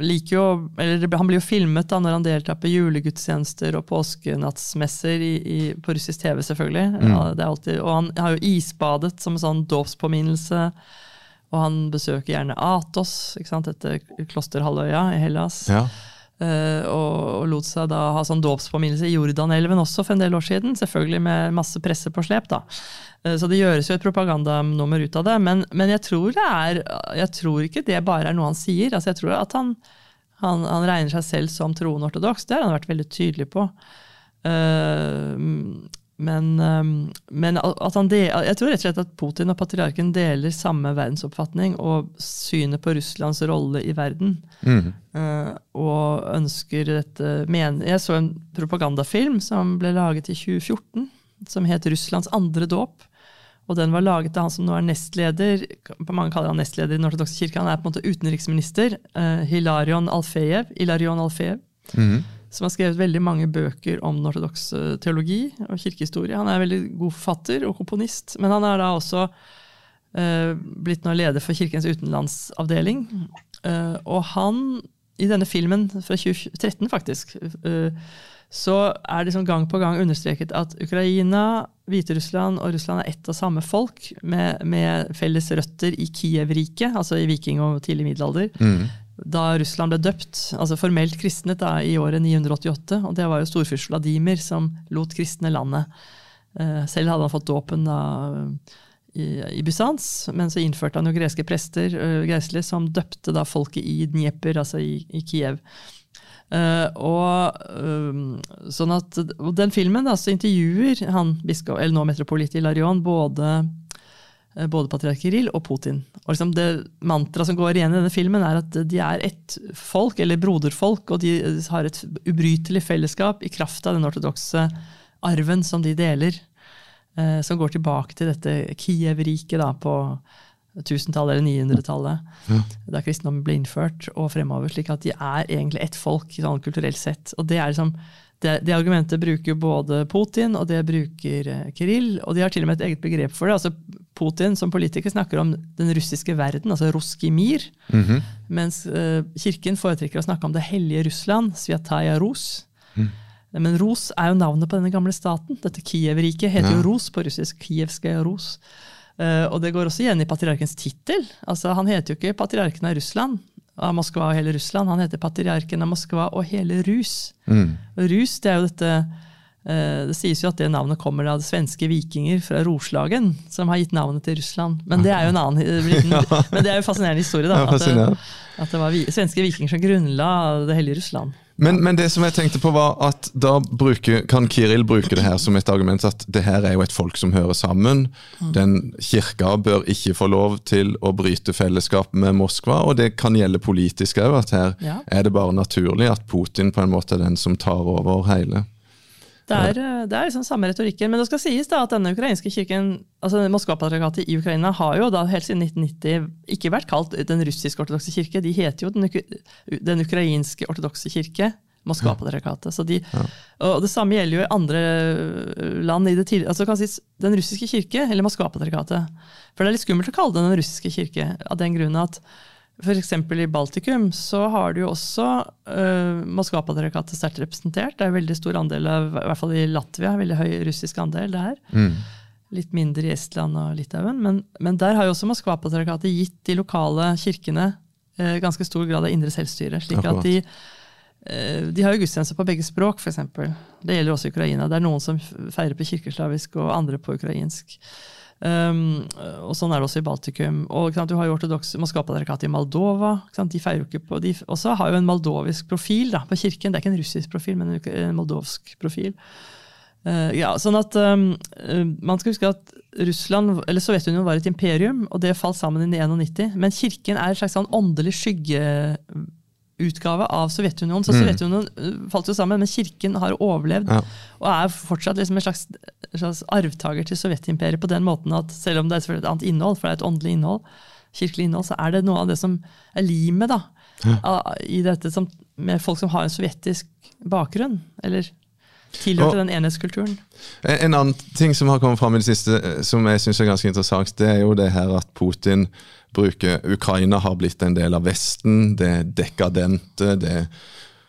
liker jo, eller Han blir jo filmet da når han deltar på julegudstjenester og påskenattsmesser i, i, på russisk TV, selvfølgelig. Ja, det er alltid, og han har jo isbadet som en sånn dåpspåminnelse. Og han besøker gjerne Atos, ikke sant, dette klosterhalvøya i Hellas. Ja. Uh, og, og lot seg da ha sånn dåpspåminnelse i Jordanelven også for en del år siden. Selvfølgelig med masse presse på slep, da. Uh, så det gjøres jo et propagandanummer ut av det. Men, men jeg, tror det er, jeg tror ikke det bare er noe han sier. Altså jeg tror at han, han, han regner seg selv som troende ortodoks. Det har han vært veldig tydelig på. Eh, men, eh, men at han del, jeg tror rett og slett at Putin og patriarken deler samme verdensoppfatning og synet på Russlands rolle i verden. Mm. Eh, og ønsker dette Jeg så en propagandafilm som ble laget i 2014, som het 'Russlands andre dåp'. Og den var laget av han som nå er nestleder mange kaller han nestleder i Den ortodokse kirke. Han er på en måte utenriksminister. Uh, Hilarion Alfejev. Hilarion Alfejev Mhm. Som har skrevet veldig mange bøker om den ortodokse teologi og kirkehistorie. Han er veldig god forfatter og komponist, men han er da også uh, blitt nå leder for Kirkens utenlandsavdeling. Uh, og han, i denne filmen fra 2013 faktisk, uh, så er det liksom gang på gang understreket at Ukraina, Hviterussland og Russland er ett og samme folk, med, med felles røtter i Kiev-riket, altså i viking- og tidlig middelalder Mm. Da Russland ble døpt, altså formelt kristnet da, i året 988. Og det var jo storfyrst Vladimir som lot kristne landet. Eh, Selv hadde han fått dåpen da i, i Bysants, men så innførte han jo greske prester uh, som døpte da folket i Dnieper, altså i, i Kiev. Uh, og um, sånn at og Den filmen da, så intervjuer han biskop, eller nå metropolit Ilarion både eh, både patriark Kirill og Putin. Og liksom det Mantraet som går igjen i denne filmen, er at de er ett folk, eller broderfolk, og de har et ubrytelig fellesskap i kraft av den ortodokse arven som de deler. eh, Som går tilbake til dette Kiev-riket på 1000-tallet eller 900-tallet, da kristendommen ble innført, og fremover. Slik at de er egentlig ett folk sånn kulturelt sett. Og det er liksom det, det argumentet bruker både Putin og det bruker eh, Kirill, og de har til og med et eget begrep for det. altså Putin som politiker snakker om den russiske verden, altså Roskimir, mm -hmm. mens uh, kirken foretrekker å snakke om det hellige Russland, Svjataja Rus. Men Ros er jo navnet på denne gamle staten. Dette Kiev-riket heter Ja. jo Ros på russisk. Kievskaja Ros. Uh, og det går også igjen i patriarkens tittel. Altså, han heter jo ikke patriarken av Russland, av Moskva og hele Russland. Han heter patriarken av Moskva og hele Rus. Mm. Og Rus, det er jo dette eh, Det sies jo at det navnet kommer av svenske vikinger fra Roslagen, som har gitt navnet til Russland. Men det er jo en annen eh, liten, Men det er jo fascinerende historie, da. At det, at det var svenske vikinger som grunnla det hellige Russland. Men, men det som jeg tenkte på var at da bruker, kan Kiril bruke det her som et argument at det her er jo et folk som hører sammen. Den kirka bør ikke få lov til å bryte fellesskap med Moskva, og det kan gjelde politisk òg. At her Ja. er det bare naturlig at Putin på en måte er den som tar over hele. Det er, eh, det er liksom samme retorikken. Men det skal sies da at denne ukrainske kirken, altså Moskva-patriarkatet i Ukraina har jo da helt siden 1990 ikke vært kalt den russiske ortodokse kirke. De heter jo den, den ukrainske ortodokse kirke. Moskva-patriarkatet. Så de, og Det samme gjelder jo i andre land. i det tidlige, altså kan sies Den russiske kirke, eller Moskva-patriarkatet. For det er litt skummelt å kalle det den russiske kirke, av den grunn at F.eks. i Baltikum så har du jo også uh, Moskva-patriarkatet sterkt representert. Det er en veldig stor andel av, i hvert fall i Latvia, veldig høy russisk andel der. Mm. Litt mindre i Estland og Litauen. Men, men der har jo også Moskva-patriarkatet gitt de lokale kirkene uh, ganske stor grad av indre selvstyre. slik Akkurat. at de de har jo gudstjenester på begge språk, f.eks. Det gjelder også Ukraina. Det er noen som feirer på kirkeslavisk og andre på ukrainsk. Um, og Sånn er det også i Baltikum. Og sant, Du har jo ortodoks Moskva-patriarkatet i Moldova. De feirer jo ikke på, de også har jo en moldovisk profil da, på kirken. Det er ikke en russisk profil, men en moldovsk profil. Uh, ja, sånn at um, Man skal huske at Russland, eller Sovjetunionen var et imperium, og det falt sammen i 1991. Men kirken er et slags sånn åndelig skygge utgave av Sovjetunionen. Så mm. Sovjetunionen mm. falt jo sammen, men kirken har overlevd ja. og er fortsatt liksom en slags, slags arvtaker til Sovjetimperiet på den måten at selv om det er et annet innhold, for det er et åndelig innhold, kirkelig innhold, så er det noe av det som er limet da, ja. i dette som, med folk som har en sovjetisk bakgrunn. eller tilhørte den enhetskulturen. En annen ting som har kommet fram i det siste, eh, som jeg synes er ganske interessant, det er jo det her at Putin bruker Ukraina har blitt en del av Vesten. Det er dekadente. det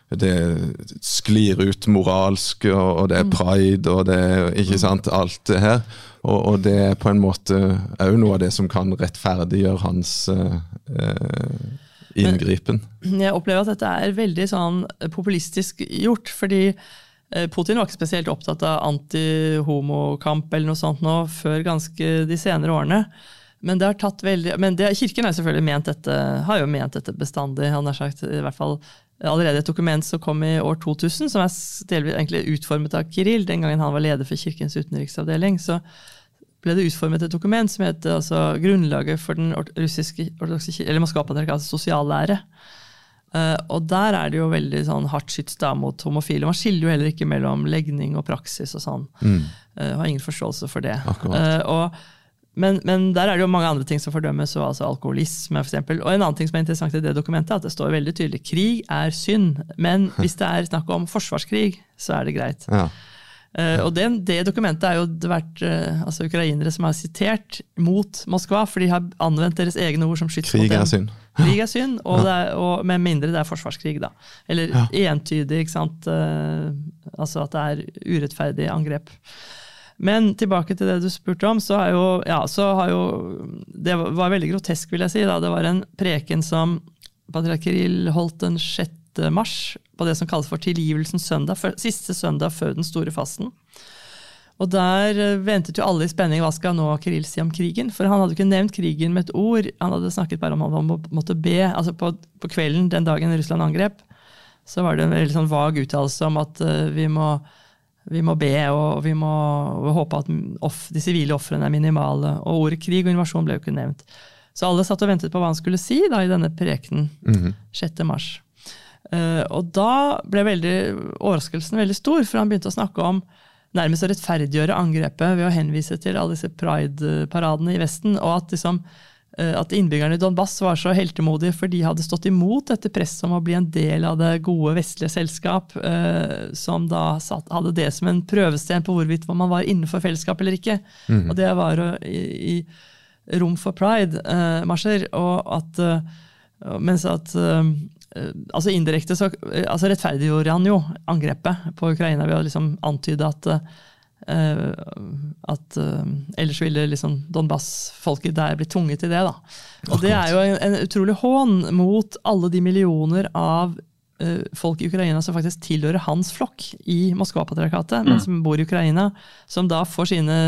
det sklir ut moralsk, og, det er mm. pride, og det er ikke mm. sant, alt det her. Og, og det er på en måte òg noe av det som kan rettferdiggjøre hans eh, inngripen. Jeg opplever at dette er veldig sånn populistisk gjort. fordi eh, Putin var ikke spesielt opptatt av anti-homokamp eller noe sånt nå før ganske de senere årene. Men, det har tatt veldig, men det, Kirken ment dette, har jo ment dette bestandig. Han har sagt i hvert fall allerede et dokument som kom i år 2000, som er delvis egentlig utformet av Kiril. Den gangen han var leder for Kirkens utenriksavdeling, så ble det utformet et dokument som het altså, 'Grunnlaget for den russiske eller Moskva-patriarkatets sosiallære'. Uh, og der er det jo veldig sånn hardt skyts da mot homofile. Man skiller jo heller ikke mellom legning og praksis og sånn. Mm. Uh, har ingen forståelse for det. Uh, og men, men, der er det jo mange andre ting som fordømmes, og altså alkoholisme f.eks. Og en annen ting som er interessant i det dokumentet, er at det står veldig tydelig krig er synd. Men hvis det er snakk om forsvarskrig, så er det greit. Ja. Uh, og det, det, dokumentet er jo det vært uh, altså ukrainere som har sitert mot Moskva, for de har anvendt deres egne ord som skyts mot dem. Krig er synd. Krig er synd, og, ja. er, og, med mindre det er forsvarskrig, da. Eller ja. entydig, ikke sant. Uh, altså at det er urettferdig angrep. Men tilbake til det du spurte om, så jo, ja, så har jo Det var veldig grotesk, vil jeg si. Da. Det var en preken som patriark Kirill holdt den 6. mars, på det som kalles for tilgivelsens søndag, siste søndag før den store fasten. Og der eh, ventet jo alle i spenning hva skal nå Kirill si om krigen. For han hadde ikke nevnt krigen med et ord. Han hadde snakket bare om at han måtte be. altså På, på kvelden den dagen Russland angrep, så var det en veldig sånn vag uttalelse om at uh, vi må vi må be, og vi må håpe at de sivile ofrene er minimale. Og ordet krig og invasjon ble jo ikke nevnt. Så alle satt og ventet på hva han skulle si da, i denne prekenen mm -hmm. 6. mars. Uh, og da ble veldig, overraskelsen veldig stor, for han begynte å snakke om nærmest å rettferdiggjøre angrepet ved å henvise til alle disse pride-paradene i Vesten, og at liksom, at innbyggerne i Donbass var så heltemodige for de hadde stått imot dette presset om å bli en del av det gode vestlige selskap, eh, som da satt, hadde det som en prøvesten på hvorvidt man var innenfor fellesskap eller ikke. Mm. Og det var i, i rom for pride-marsjer. Eh, og at Mens at altså indirekte så altså rettferdiggjorde han jo angrepet på Ukraina ved å liksom antyde at Uh, at uh, Ellers ville liksom Donbass-folket der blitt tvunget til det. da. Og Det er jo en, en utrolig hån mot alle de millioner av uh, folk i Ukraina som faktisk tilhører hans flokk i Moskva-patriarkatet, mm. men som bor i Ukraina. Som da får sine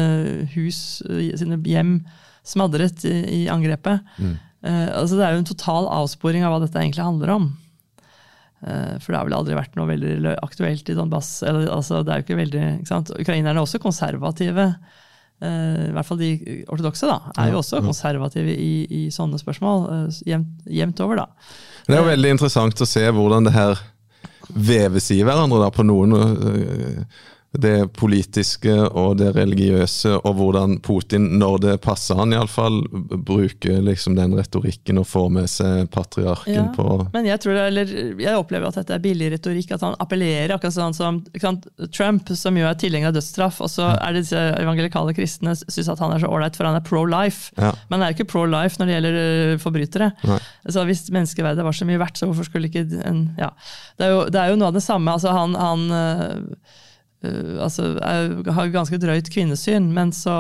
hus, sine hjem, smadret i, i angrepet. Mm. altså Det er jo en total avsporing av hva dette egentlig handler om. Eh, for det har vel aldri vært noe veldig aktuelt i Donbass. Eller, altså, det er jo ikke veldig, ikke sant? Ukrainerne er også konservative. Eh, I hvert fall de ortodokse da, er jo også konservative i, i sånne spørsmål. Eh, jevnt, jevnt, over, da. Det er jo veldig interessant å se hvordan det her veves i hverandre da, på noen det politiske og det religiøse, og hvordan Putin, når det passer han iallfall, bruker liksom den retorikken og får med seg patriarken ja, på Men jeg tror det, eller jeg opplever at dette er billig retorikk, at han appellerer akkurat sånn som Trump, som jo er tilhenger av dødsstraff, og så er det disse evangelikale kristne syns at han er så ålreit, for han er pro life. Ja. Men han er ikke pro life når det gjelder øh, forbrytere. Nei. Så Hvis menneskeverdet var så mye verdt, så hvorfor skulle ikke en, ja. det, er jo, det er jo noe av det samme. altså han, han øh, Uh, altså, jeg har ganske drøyt kvinnesyn, men så,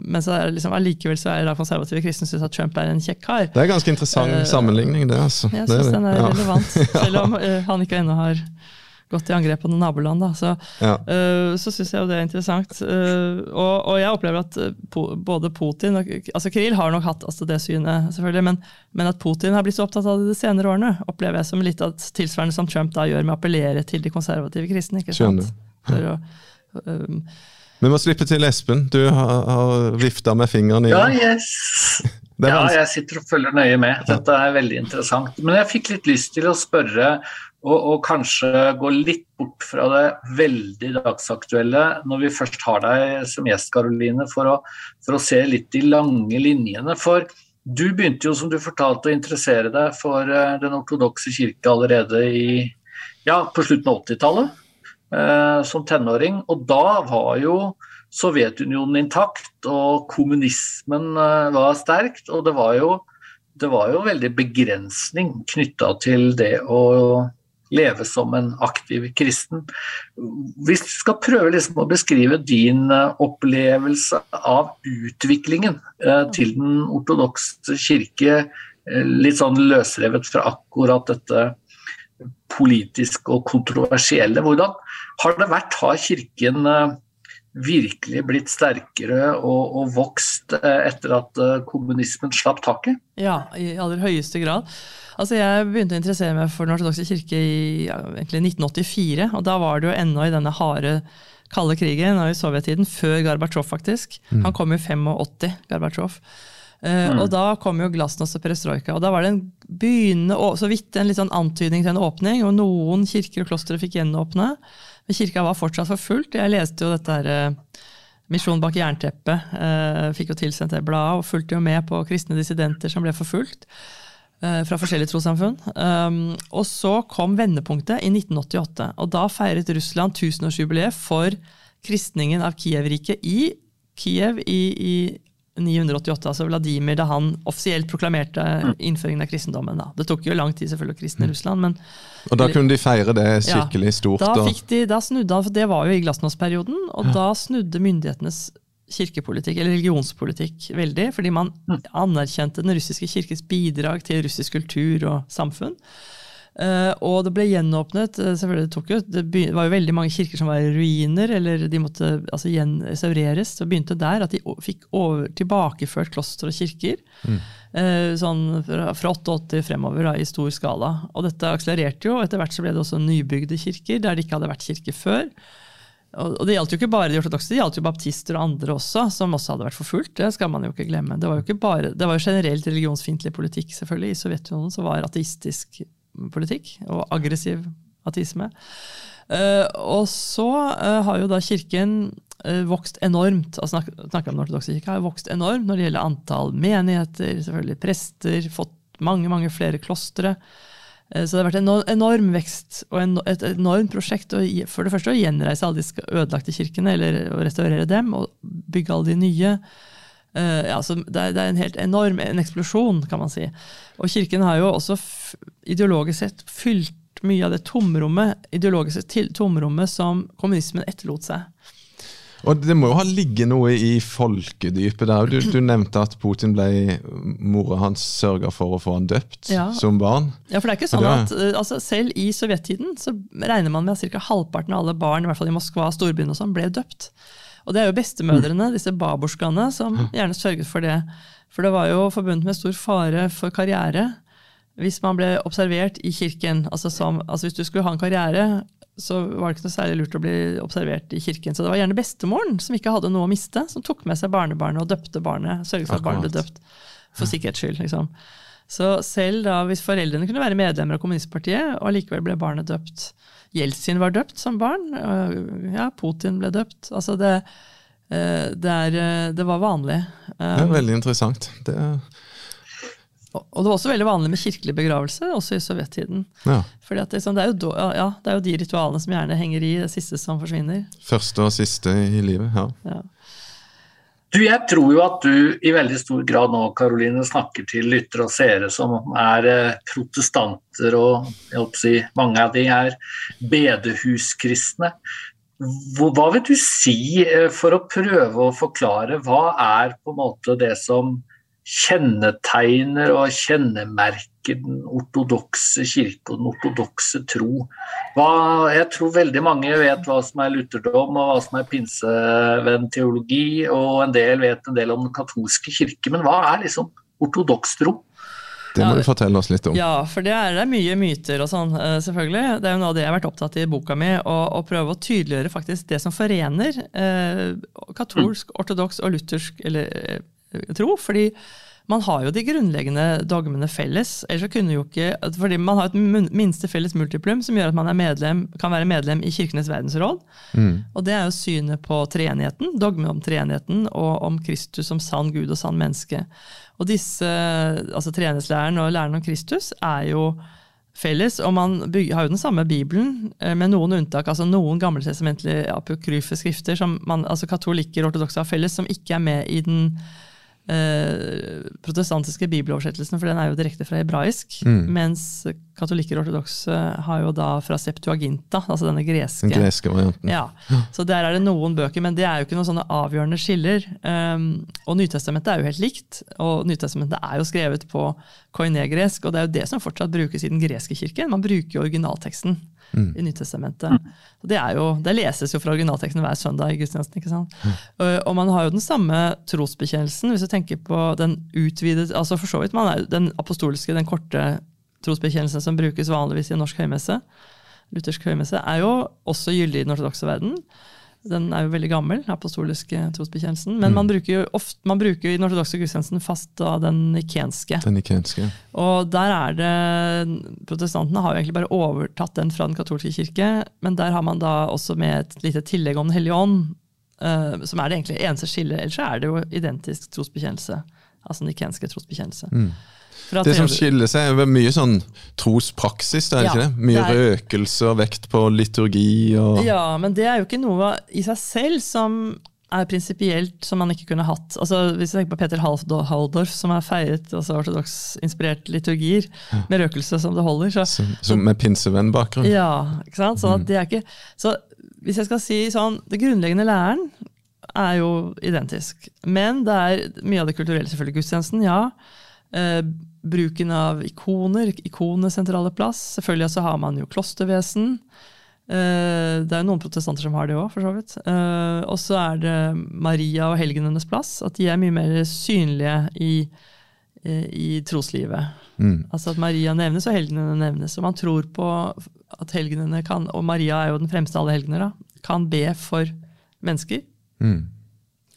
men så er liksom, allikevel så er da konservative kristne syns at Trump er en kjekk kar. Det er ganske interessant uh, sammenligning, det. altså. Jeg syns den er ja. relevant, selv om uh, han ikke ennå har gått i angrep på noen naboland. Da. Så, ja. så syns jeg jo det er interessant. Og, og, jeg opplever at både Putin og altså Krill har nok hatt altså det synet, selvfølgelig, men, men, at Putin har blitt så opptatt av det de senere årene, opplever jeg som litt av tilsvarende som Trump da gjør med å appellere til de konservative kristne. ikke sant? Skjønner. Å, um, vi må slippe til Espen. Du har, har vifta med fingeren i Ja, yes. ja, jeg sitter og følger nøye med. Dette er veldig interessant. Men jeg fikk litt lyst til å spørre, og, og kanskje gå litt bort fra det veldig dagsaktuelle, når vi først har deg som gjest, Karoline, for, for, å se litt de lange linjene. For du begynte jo, som du fortalte, å interessere deg for eh, den ortodokse kirke allerede i, ja, på slutten av 80-tallet eh, som tenåring. Og da var jo Sovjetunionen intakt, og kommunismen eh, var sterkt. Og det var jo, det var jo veldig begrensning knytta til det å leve som en aktiv kristen. Hvis du skal prøve liksom å beskrive din eh, opplevelse av utviklingen eh, til den ortodokse kirke, eh, litt sånn løsrevet fra akkurat dette politiske og kontroversielle. Hvordan har det vært? Har Kirken eh, virkelig blitt sterkere og, og vokst eh, etter at eh, kommunismen slapp taket? Ja, i aller høyeste grad. Altså jeg begynte å interessere meg for Den ortodokse kirke i ja, 1984. og Da var det jo ennå i denne harde kalde krigen og i sovjettiden, før Gorbatsjov faktisk. Mm. Han kom i 85, Gorbatsjov. Uh, mm. Og da kom jo glasnost og perestrojka. Og da var det en begynnende, så vidt en litt sånn antydning til en åpning, og noen kirker og klostre fikk gjenåpne. Men kirka var fortsatt for fullt. Jeg leste jo dette her uh, Misjon bak jernteppet. Uh, fikk jo tilsendt det bladet og fulgte jo med på kristne dissidenter som ble forfulgt. Fra forskjellige trossamfunn. Um, og så kom vendepunktet i 1988. Og da feiret Russland tusenårsjubileet for kristningen av Kiev-riket i Kiev i, i 988, altså Vladimir, da han offisielt proklamerte mm. innføringen av kristendommen. Da. Det tok jo lang tid selvfølgelig å kristne mm. Russland, men Og da kunne de feire det skikkelig ja, stort? Da de, da snudde for Det var jo i glasnosperioden, og ja. da snudde myndighetenes kirkepolitikk, eller religionspolitikk, veldig. Fordi man mm. anerkjente den russiske kirkes bidrag til russisk kultur og samfunn. Uh, og det ble gjenåpnet uh, selvfølgelig det, tok jo, det, var jo veldig mange kirker som var i ruiner, eller de måtte altså, gjenrestaureres. Det begynte der at de fikk over, tilbakeført kloster og kirker. Mm. Uh, sånn fra, fra 88 fremover da, i stor skala. Og dette akselererte jo. Etter hvert så ble det også nybygde kirker der det ikke hadde vært kirke før. Og, og det gjaldt jo ikke bare de ortodokse, det gjaldt jo baptister og andre også, som også hadde vært forfulgt. Det skal man jo ikke glemme. Det var jo, ikke bare, det var jo generelt religionsfiendtlig politikk selvfølgelig i Sovjetunionen som var ateistisk politikk og aggressiv ateisme. Uh, og så uh, har jo da kirken uh, vokst enormt. altså snakker om Den ortodokse kirka har vokst enormt når det gjelder antall menigheter, selvfølgelig prester, fått mange mange flere klostre. Så det har vært en enorm vekst og en, et enormt prosjekt. For det første å gjenreise alle de ødelagte kirkene, eller å restaurere dem, og bygge alle de nye. Uh, ja, det, er, det, er, en helt enorm en eksplosjon, kan man si. Og Kirken har jo også ideologisk sett fylt mye av det tomrommet, ideologiske til, tomrommet som kommunismen etterlot seg. Og Det må jo ha ligget noe i folkedypet der. Du, du nevnte at Putin ble Mora hans sørga for å få han døpt ja. som barn. Ja, for det er ikke sånn at uh, altså, Selv i sovjettiden så regner man med at ca. halvparten av alle barn i hvert fall i Moskva storbyen og sånn, ble døpt. Og det er jo bestemødrene, disse baborskaene, som gjerne sørget for det. For det var jo forbundet med stor fare for karriere hvis man ble observert i kirken. Altså, som, altså Hvis du skulle ha en karriere, så var det ikke noe særlig lurt å bli observert i kirken. Så det var gjerne bestemoren som ikke hadde noe å miste, som tok med seg barnebarnet og døpte barnet. Sørget for at barnet ble døpt for sikkerhets skyld. liksom. Så selv da hvis foreldrene kunne være medlemmer av kommunistpartiet, og allikevel ble barnet døpt Jeltsin var døpt som barn. Ja, Putin ble døpt. Altså det, eh, det, er, eh, det var vanlig. Det er veldig interessant. Det er og det var også veldig vanlig med kirkelig begravelse, også i sovjettiden. Ja. Fordi at liksom, det, er jo, ja, det, er jo, de ritualene som gjerne henger i det siste som forsvinner. Første og siste i livet, ja. ja. Du, jeg tror jo at du i veldig stor grad nå Karoline, snakker til lyttere og seere som er eh, protestanter, og jeg håper si, mange av de er bedehuskristne. Hva vil du si eh, for å prøve å forklare hva er på en måte det som kjennetegner og kjennemerker den ortodokse kirke og den ortodokse tro. Hva, jeg tror veldig mange vet hva som er lutherdom og hva som er pinsevennteologi, og en del vet en del om den katolske kirke, men hva er liksom ortodoks tro? Det må du fortelle oss litt om. Ja, for det er, det er mye myter og sånn, eh, selvfølgelig. Det er jo noe av det jeg har vært opptatt i boka mi, å, prøve å tydeliggjøre faktisk det som forener eh, katolsk, ortodoks og luthersk eller eh, tro. fordi man har jo de grunnleggende dogmene felles. ellers så kunne jo ikke, fordi Man har et minste felles multiplum som gjør at man medlem, kan være medlem i Kirkenes verdensråd. Mm. Og Det er jo synet på treenigheten, dogmen om treenigheten og om Kristus som sann Gud og sann menneske. Og disse, altså Treenighetslæren og læren om Kristus er jo felles, og man bygger, har jo den samme Bibelen, eh, med noen unntak. altså Noen gammeltestamentlige apokryfe skrifter som man, altså katolikker og ortodokse har felles, som ikke er med i den eh, protestantiske bibeloversettelsen, for den er jo direkte fra hebraisk. Mm. Mens katolikker og ortodokse har jo da fra Septuaginta, altså denne greske. Den greske varianten. Ja, Så der er det noen bøker, men det er jo ikke noen sånne avgjørende skiller. Um, og Nytestamentet er jo helt likt, og Nytestamentet er jo skrevet på koinegresk, og det er jo det som fortsatt brukes i den greske kirken. Man bruker jo originalteksten mm. i Nytestamentet. Det, jo, det, leses jo fra originalteksten hver søndag i gudstjenesten. ikke sant? Mm. Og man har jo den samme trosbekjennelsen, hvis du tenker på den utvidet, altså for så vidt, man er Den apostoliske, den korte trosbekjennelsen som brukes vanligvis i norsk høymesse, luthersk høymesse, er jo også gyldig i den ortodokse verden. Den er jo veldig gammel, apostoliske trosbekjennelsen. Men mm. man bruker jo ofte, man bruker i den ortodokse gudstjenesten fast da den nikenske. Den nikenske. Og der er det Protestantene har jo egentlig bare overtatt den fra den katolske kirke, men der har man da også med et lite tillegg om Den hellige ånd, uh, som er det egentlig eneste skillet. Ellers er det jo identisk trosbekjennelse. Altså nikenske trosbekjennelse. Mm. Det som skiller seg, er mye sånn trospraksis, er det ja, ikke det? Mye det er... røkelse og vekt på liturgi og Ja, men det er jo ikke noe i seg selv som er prinsipielt som man ikke kunne hatt. Altså, hvis du tenker på Peter Halldorf, som har feiret altså ortodoksinspirert liturgier ja. med røkelse som det holder. Så, som, som med pinsevennbakgrunn. Ja, ikke sant? Sånn er ikke, så hvis jeg skal si sånn, Det grunnleggende læren er jo identisk. Men det er mye av det kulturelle, selvfølgelig. Gudstjenesten, ja. Bruken av ikoner, ikonenes sentrale plass. Selvfølgelig så har man jo klostervesen. Eh, det er jo noen protestanter som har det òg, for så vidt. Eh, og så er det Maria og helgenenes plass. At de er mye mer synlige i, eh, i troslivet. Mm. Altså at Maria nevnes og helgenene nevnes. Og man tror på at helgenene kan, og Maria er jo den fremste av alle helgener, kan be for mennesker. Mm.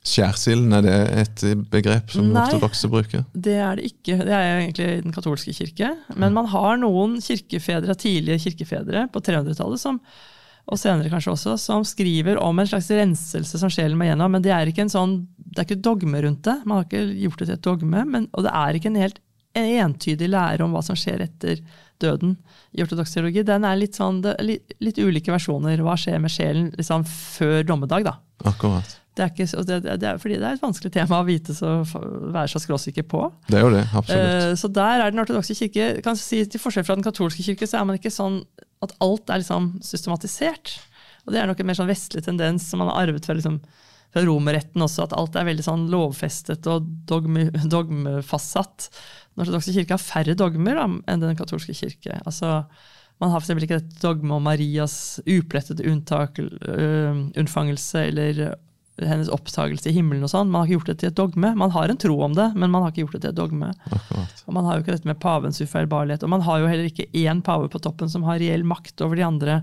Skjærsilden, er det et begrep som Nei, ortodokse bruker? det er det ikke. Det er egentlig den katolske kirke. Men man har noen kirkefedre, tidlige kirkefedre på 300-tallet, og senere kanskje også, som skriver om en slags renselse som sjelen må gjennom. Men det er ikke en sånn, det er ikke dogme rundt det. Man har ikke gjort det til et dogme. Men, og det er ikke en helt entydig lære om hva som skjer etter døden i ortodoks teologi. Den er litt, sånn, litt, litt ulike versjoner. Hva skjer med sjelen liksom før dommedag? da? Akkurat. Det er, ikke, det, det er, fordi det er et vanskelig tema å vite så, være så skråsikker på. Det er jo det, absolutt. Uh, så der er den ortodokse kirke kan si Til forskjell fra den katolske kirke så er man ikke sånn at alt er liksom systematisert. Og Det er nok en mer sånn vestlig tendens som man har arvet fra, liksom, fra romerretten også, at alt er veldig sånn lovfestet og dogme, dogmefastsatt. Den ortodokse kirke har færre dogmer da, enn den katolske kirke. Altså, man har f.eks. ikke et dogme om Marias uplettede unntak, uh, unnfangelse eller hennes opptagelse i himmelen og sånn. Man har ikke gjort det til et dogme. Man har en tro om det, men man har ikke gjort det til et dogme. Akkurat. Og Man har jo ikke dette med pavens ufeilbarlighet. Og man har jo heller ikke én pave på toppen som har reell makt over de andre.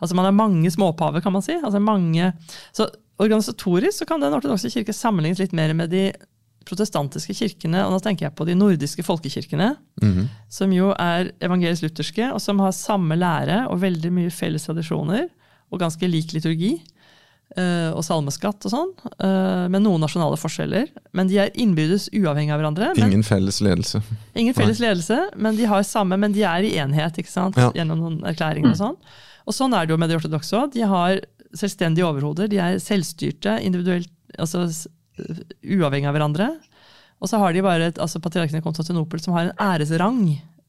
Altså Man har mange småpaver, kan man si. Altså mange, så Organisatorisk så kan den ortodokse kirke sammenlignes litt mer med de protestantiske kirkene, og nå tenker jeg på de nordiske folkekirkene, som jo er evangelisk-lutherske, og som har samme lære og veldig mye felles tradisjoner, og ganske lik liturgi, eh, og salmeskatt og sånn, eh, med noen nasjonale forskjeller. Men de er innbyrdes uavhengig av hverandre. Men, Ingen felles ledelse. ingen felles ledelse, men de har samme, men de er i enhet ikke sant? Ja. gjennom noen erklæringer og sånn. Og sånn er det jo med de ortodokse òg. De har selvstendige overhoder, de er selvstyrte, individuelt, altså uavhengig av hverandre. Og så har de bare et, altså patriarken i Konstantinopel som har en æresrang.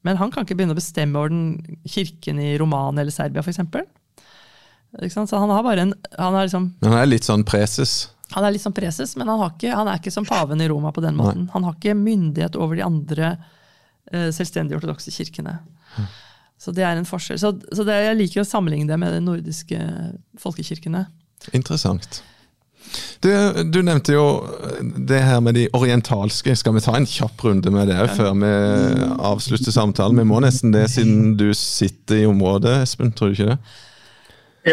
Men han kan ikke begynne å bestemme over den kirken i Romania eller Serbia, f.eks. Så han har bare en han er, liksom, Men han er litt sånn preses. han er litt sånn preses, men han, har ikke, han er ikke som paven i Roma på den måten. Han har ikke myndighet over de andre uh, selvstendige ortodokse kirkene. Så det er en forskjell. Så, så det, jeg liker å sammenligne det med de nordiske folkekirkene. Interessant. Du, du nevnte jo det her med de orientalske. Skal vi ta en kjapp runde med det før vi avslutter samtalen? Vi må nesten det, siden du sitter i området, Espen. Tror du ikke det?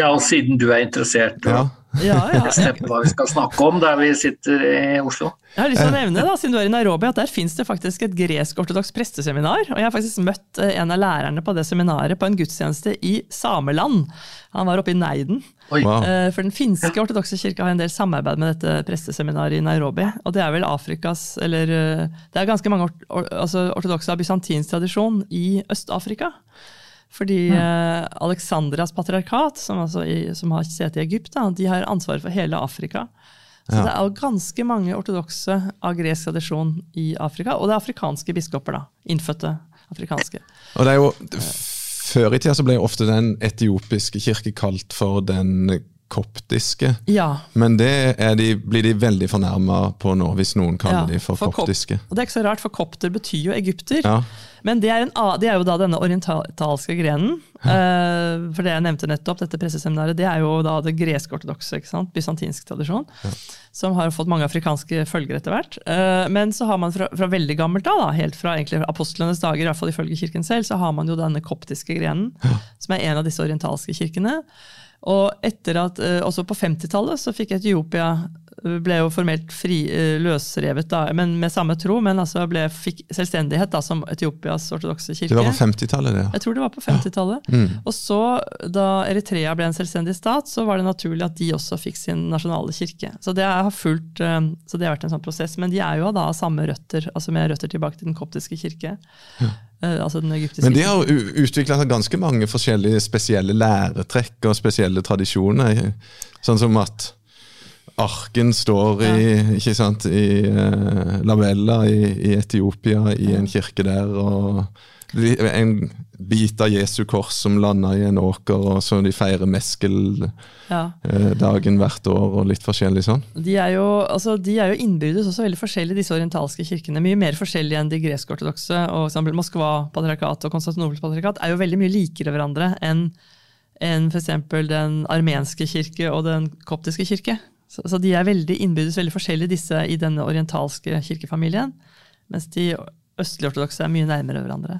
Ja, siden du er interessert Ja. Ja, ja. hva vi skal snakke om der vi sitter i Oslo. Jeg har lyst til å nevne, da, siden du er i Nairobi, at der fins det faktisk et gresk-ortodoks presteseminar. Og jeg har faktisk møtt eh, en av lærerne på det seminaret på en gudstjeneste i sameland. Han var oppe i Neiden. Oi. Wow. Eh, For den finske ortodokse kirka har en del samarbeid med dette presteseminaret i Nairobi. Og det er vel Afrikas eller eh, Det er ganske mange altså ortodokse av bysantinsk tradisjon i Øst-Afrika. Fordi eh, Alexandrias patriarkat, som, altså i, som har sete i Egypt, da, de har ansvaret for hele Afrika. Så Ja. det er jo ganske mange ortodokse av gresk tradisjon i Afrika. Og det er afrikanske biskoper, da. Innfødte afrikanske. Og det er jo, Før i tida så ble ofte den etiopiske kirke kalt for den koptiske. Ja. Men det er de, blir de veldig fornærma på nå, hvis noen kaller Ja, de for, for kop- koptiske. Og det er ikke så rart, for kopter betyr jo egypter. Ja, Men det er, en, det er jo da denne orientalske grenen. Uh, for det jeg nevnte nettopp, dette presseseminaret, det er jo da det gresk-ortodokse, bysantinsk tradisjon. Som har fått mange afrikanske følger etter hvert. Uh, men så har man fra, fra veldig gammelt av, da, helt fra egentlig apostlenes dager, i hvert fall ifølge kirken selv, så har man jo denne koptiske grenen, som er en av disse orientalske kirkene. Og etter at, eh, også på 50-tallet så fikk Etiopia ble jo formelt fri, eh, løsrevet, da, men med samme tro, men altså ble, fikk selvstendighet da, som Etiopias ortodokse kirke. Det var på 50-tallet, det. Jeg tror det var på 50-tallet. Og så, da Eritrea ble en selvstendig stat, så var det naturlig at de også fikk sin nasjonale kirke. Så det har, fulgt, eh, så det har vært en sånn prosess. Men de er jo da av samme røtter, altså med røtter tilbake til den koptiske kirke. Ja. altså den egyptiske Men de har utvikla ganske mange forskjellige spesielle læretrekk og spesielle tradisjoner. Sånn som at arken står i, ikke sant, i uh, Labella i, i Etiopia, i en kirke der. og en bit av Jesu kors som landa i en åker, og så de feirer meskeldagen Ja. hvert år, og litt forskjellig sånn. De er, jo, altså, de er jo innbyrdes også veldig forskjellige, disse orientalske kirkene. Mye mer forskjellige enn de gresk-ortodokse. og eksempel Moskva-patriarkat og Konstantinopels patriarkat er jo veldig mye likere hverandre enn enn f.eks. den armenske kirke og den koptiske kirke. Så, så de er veldig innbyrdes veldig forskjellige, disse i denne orientalske kirkefamilien. Mens de østlige ortodokse er mye nærmere hverandre.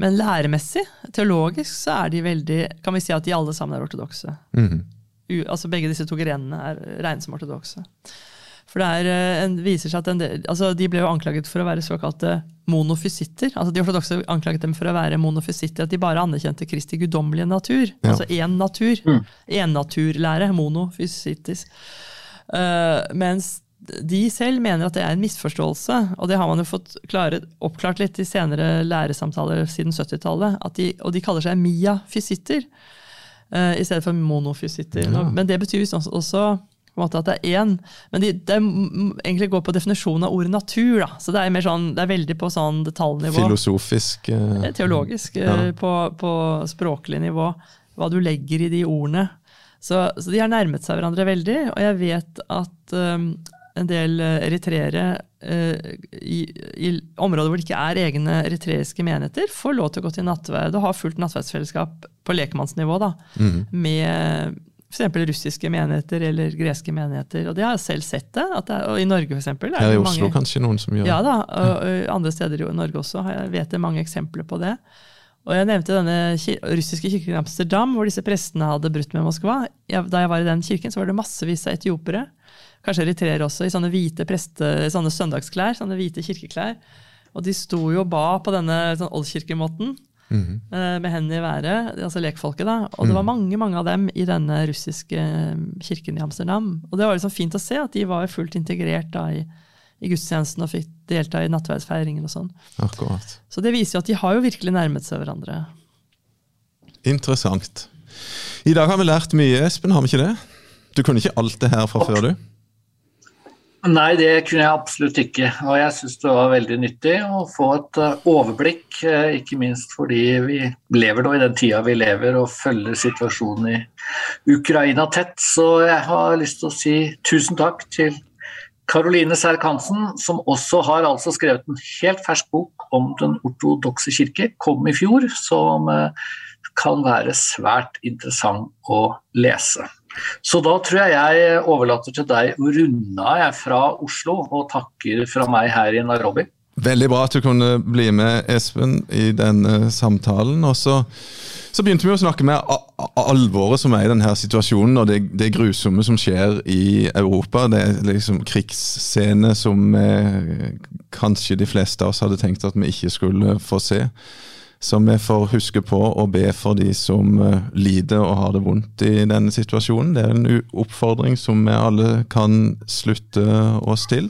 Men læremessig, teologisk, så er de veldig Kan vi si at de alle sammen er ortodokse. Mm U, altså begge disse to grenene er regnet som ortodokse. For det er, eh, en, viser seg at en del, altså De ble jo anklaget for å være såkalte monofysitter. altså De ortodokse anklaget dem for å være monofysitter, at de bare anerkjente Kristi guddommelige natur. Ja. Altså én natur. Ennaturlære. Monofysitis. Uh, mens de selv mener at det er en misforståelse, og det har man jo fått klare, oppklart litt i senere læresamtaler siden 70-tallet. Og de kaller seg miafysitter uh, i stedet for monofysitter. Ja. Men det betyr også, også på en måte at det er én. Men de, det er egentlig går på definisjonen av ordet natur. Da. Så det er, mer sånn, det er veldig på sånn detaljnivå. Filosofisk eh, Eh, Teologisk, Ja. eh, på, på språklig nivå. Hva du legger i de ordene. Så, så de har nærmet seg hverandre veldig. Og jeg vet at um, en del eritreere i, i områder hvor det ikke er egne eritreiske menigheter, får lov til å gå til nattverd og ha fullt nattverdsfellesskap på lekmannsnivå da, mm. med f.eks. russiske menigheter eller greske menigheter. Og det har jeg selv sett det. Det er, og I Norge eksempel, er i Oslo mange, kanskje noen som gjør det. ja da, og, og andre steder i Norge også jeg vet det mange eksempler på det. Og jeg nevnte denne russiske kirken i Amsterdam, hvor disse prestene hadde brutt med Moskva. Jeg, da jeg var i den kirken, så var det massevis av etiopere. kanskje eritreere også, i sånne hvite preste, sånne søndagsklær, sånne hvite kirkeklær. Og de sto jo og ba på denne sånn oldkirkemåten. Mm. Med hendene i været, altså lekfolket. da, Og det var mange mange av dem i denne russiske kirken i Amsterdam. Og det var liksom fint å se at de var fullt integrert da i, i gudstjenesten og fikk delta i nattverdsfeiringen og sånn. Akkurat. Så det viser jo at de har jo virkelig nærmet seg hverandre. Interessant. I dag har vi lært mye, Espen, har vi ikke det? Du kunne ikke alt det her fra før, du? Nei, det kunne jeg absolutt ikke. Og jeg syns det var veldig nyttig å få et eh, overblikk. Eh, ikke minst fordi vi lever nå i den tida vi lever og følger situasjonen i Ukraina tett. Så jeg har lyst til å si tusen takk til Karoline Serk-Hansen, som også har altså skrevet en helt fersk bok om den ortodokse kirke. Kom i fjor, som eh, kan være svært interessant å lese. Så da tror jeg jeg overlater til deg å runde av fra Oslo, og takker fra meg her i Nairobi. Veldig bra at du kunne bli med, Espen, i denne samtalen. Og så, så begynte vi å snakke med alvoret som er i denne situasjonen, og det, det grusomme som skjer i Europa. Det er liksom krigsscene som eh, kanskje de fleste av oss hadde tenkt at vi ikke skulle få se som vi får huske på å be for de som uh, lider og har det vondt i denne situasjonen. Det er en oppfordring som vi alle kan slutte oss til.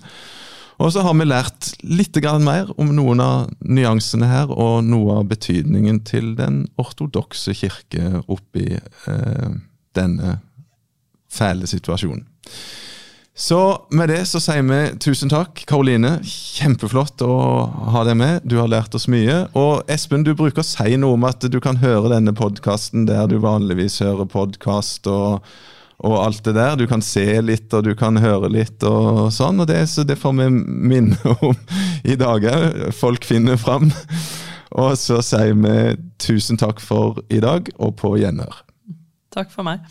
Og så har vi lært litt mer om noen av nyansene her, og noe av betydningen til den ortodokse kirke oppi eh, denne fæle situasjonen. Så med det så sier vi tusen takk, Karoline. Kjempeflott å ha deg med. Du har lært oss mye. Og Espen, du bruker å si noe om at du kan høre denne podkasten der du vanligvis hører podkast og, og, alt det der. Du kan se litt, og du kan høre litt og sånn. Og det, så det får vi minne om i dag òg. Folk finner fram. Og så sier vi tusen takk for i dag, og på gjenhør. Takk for meg.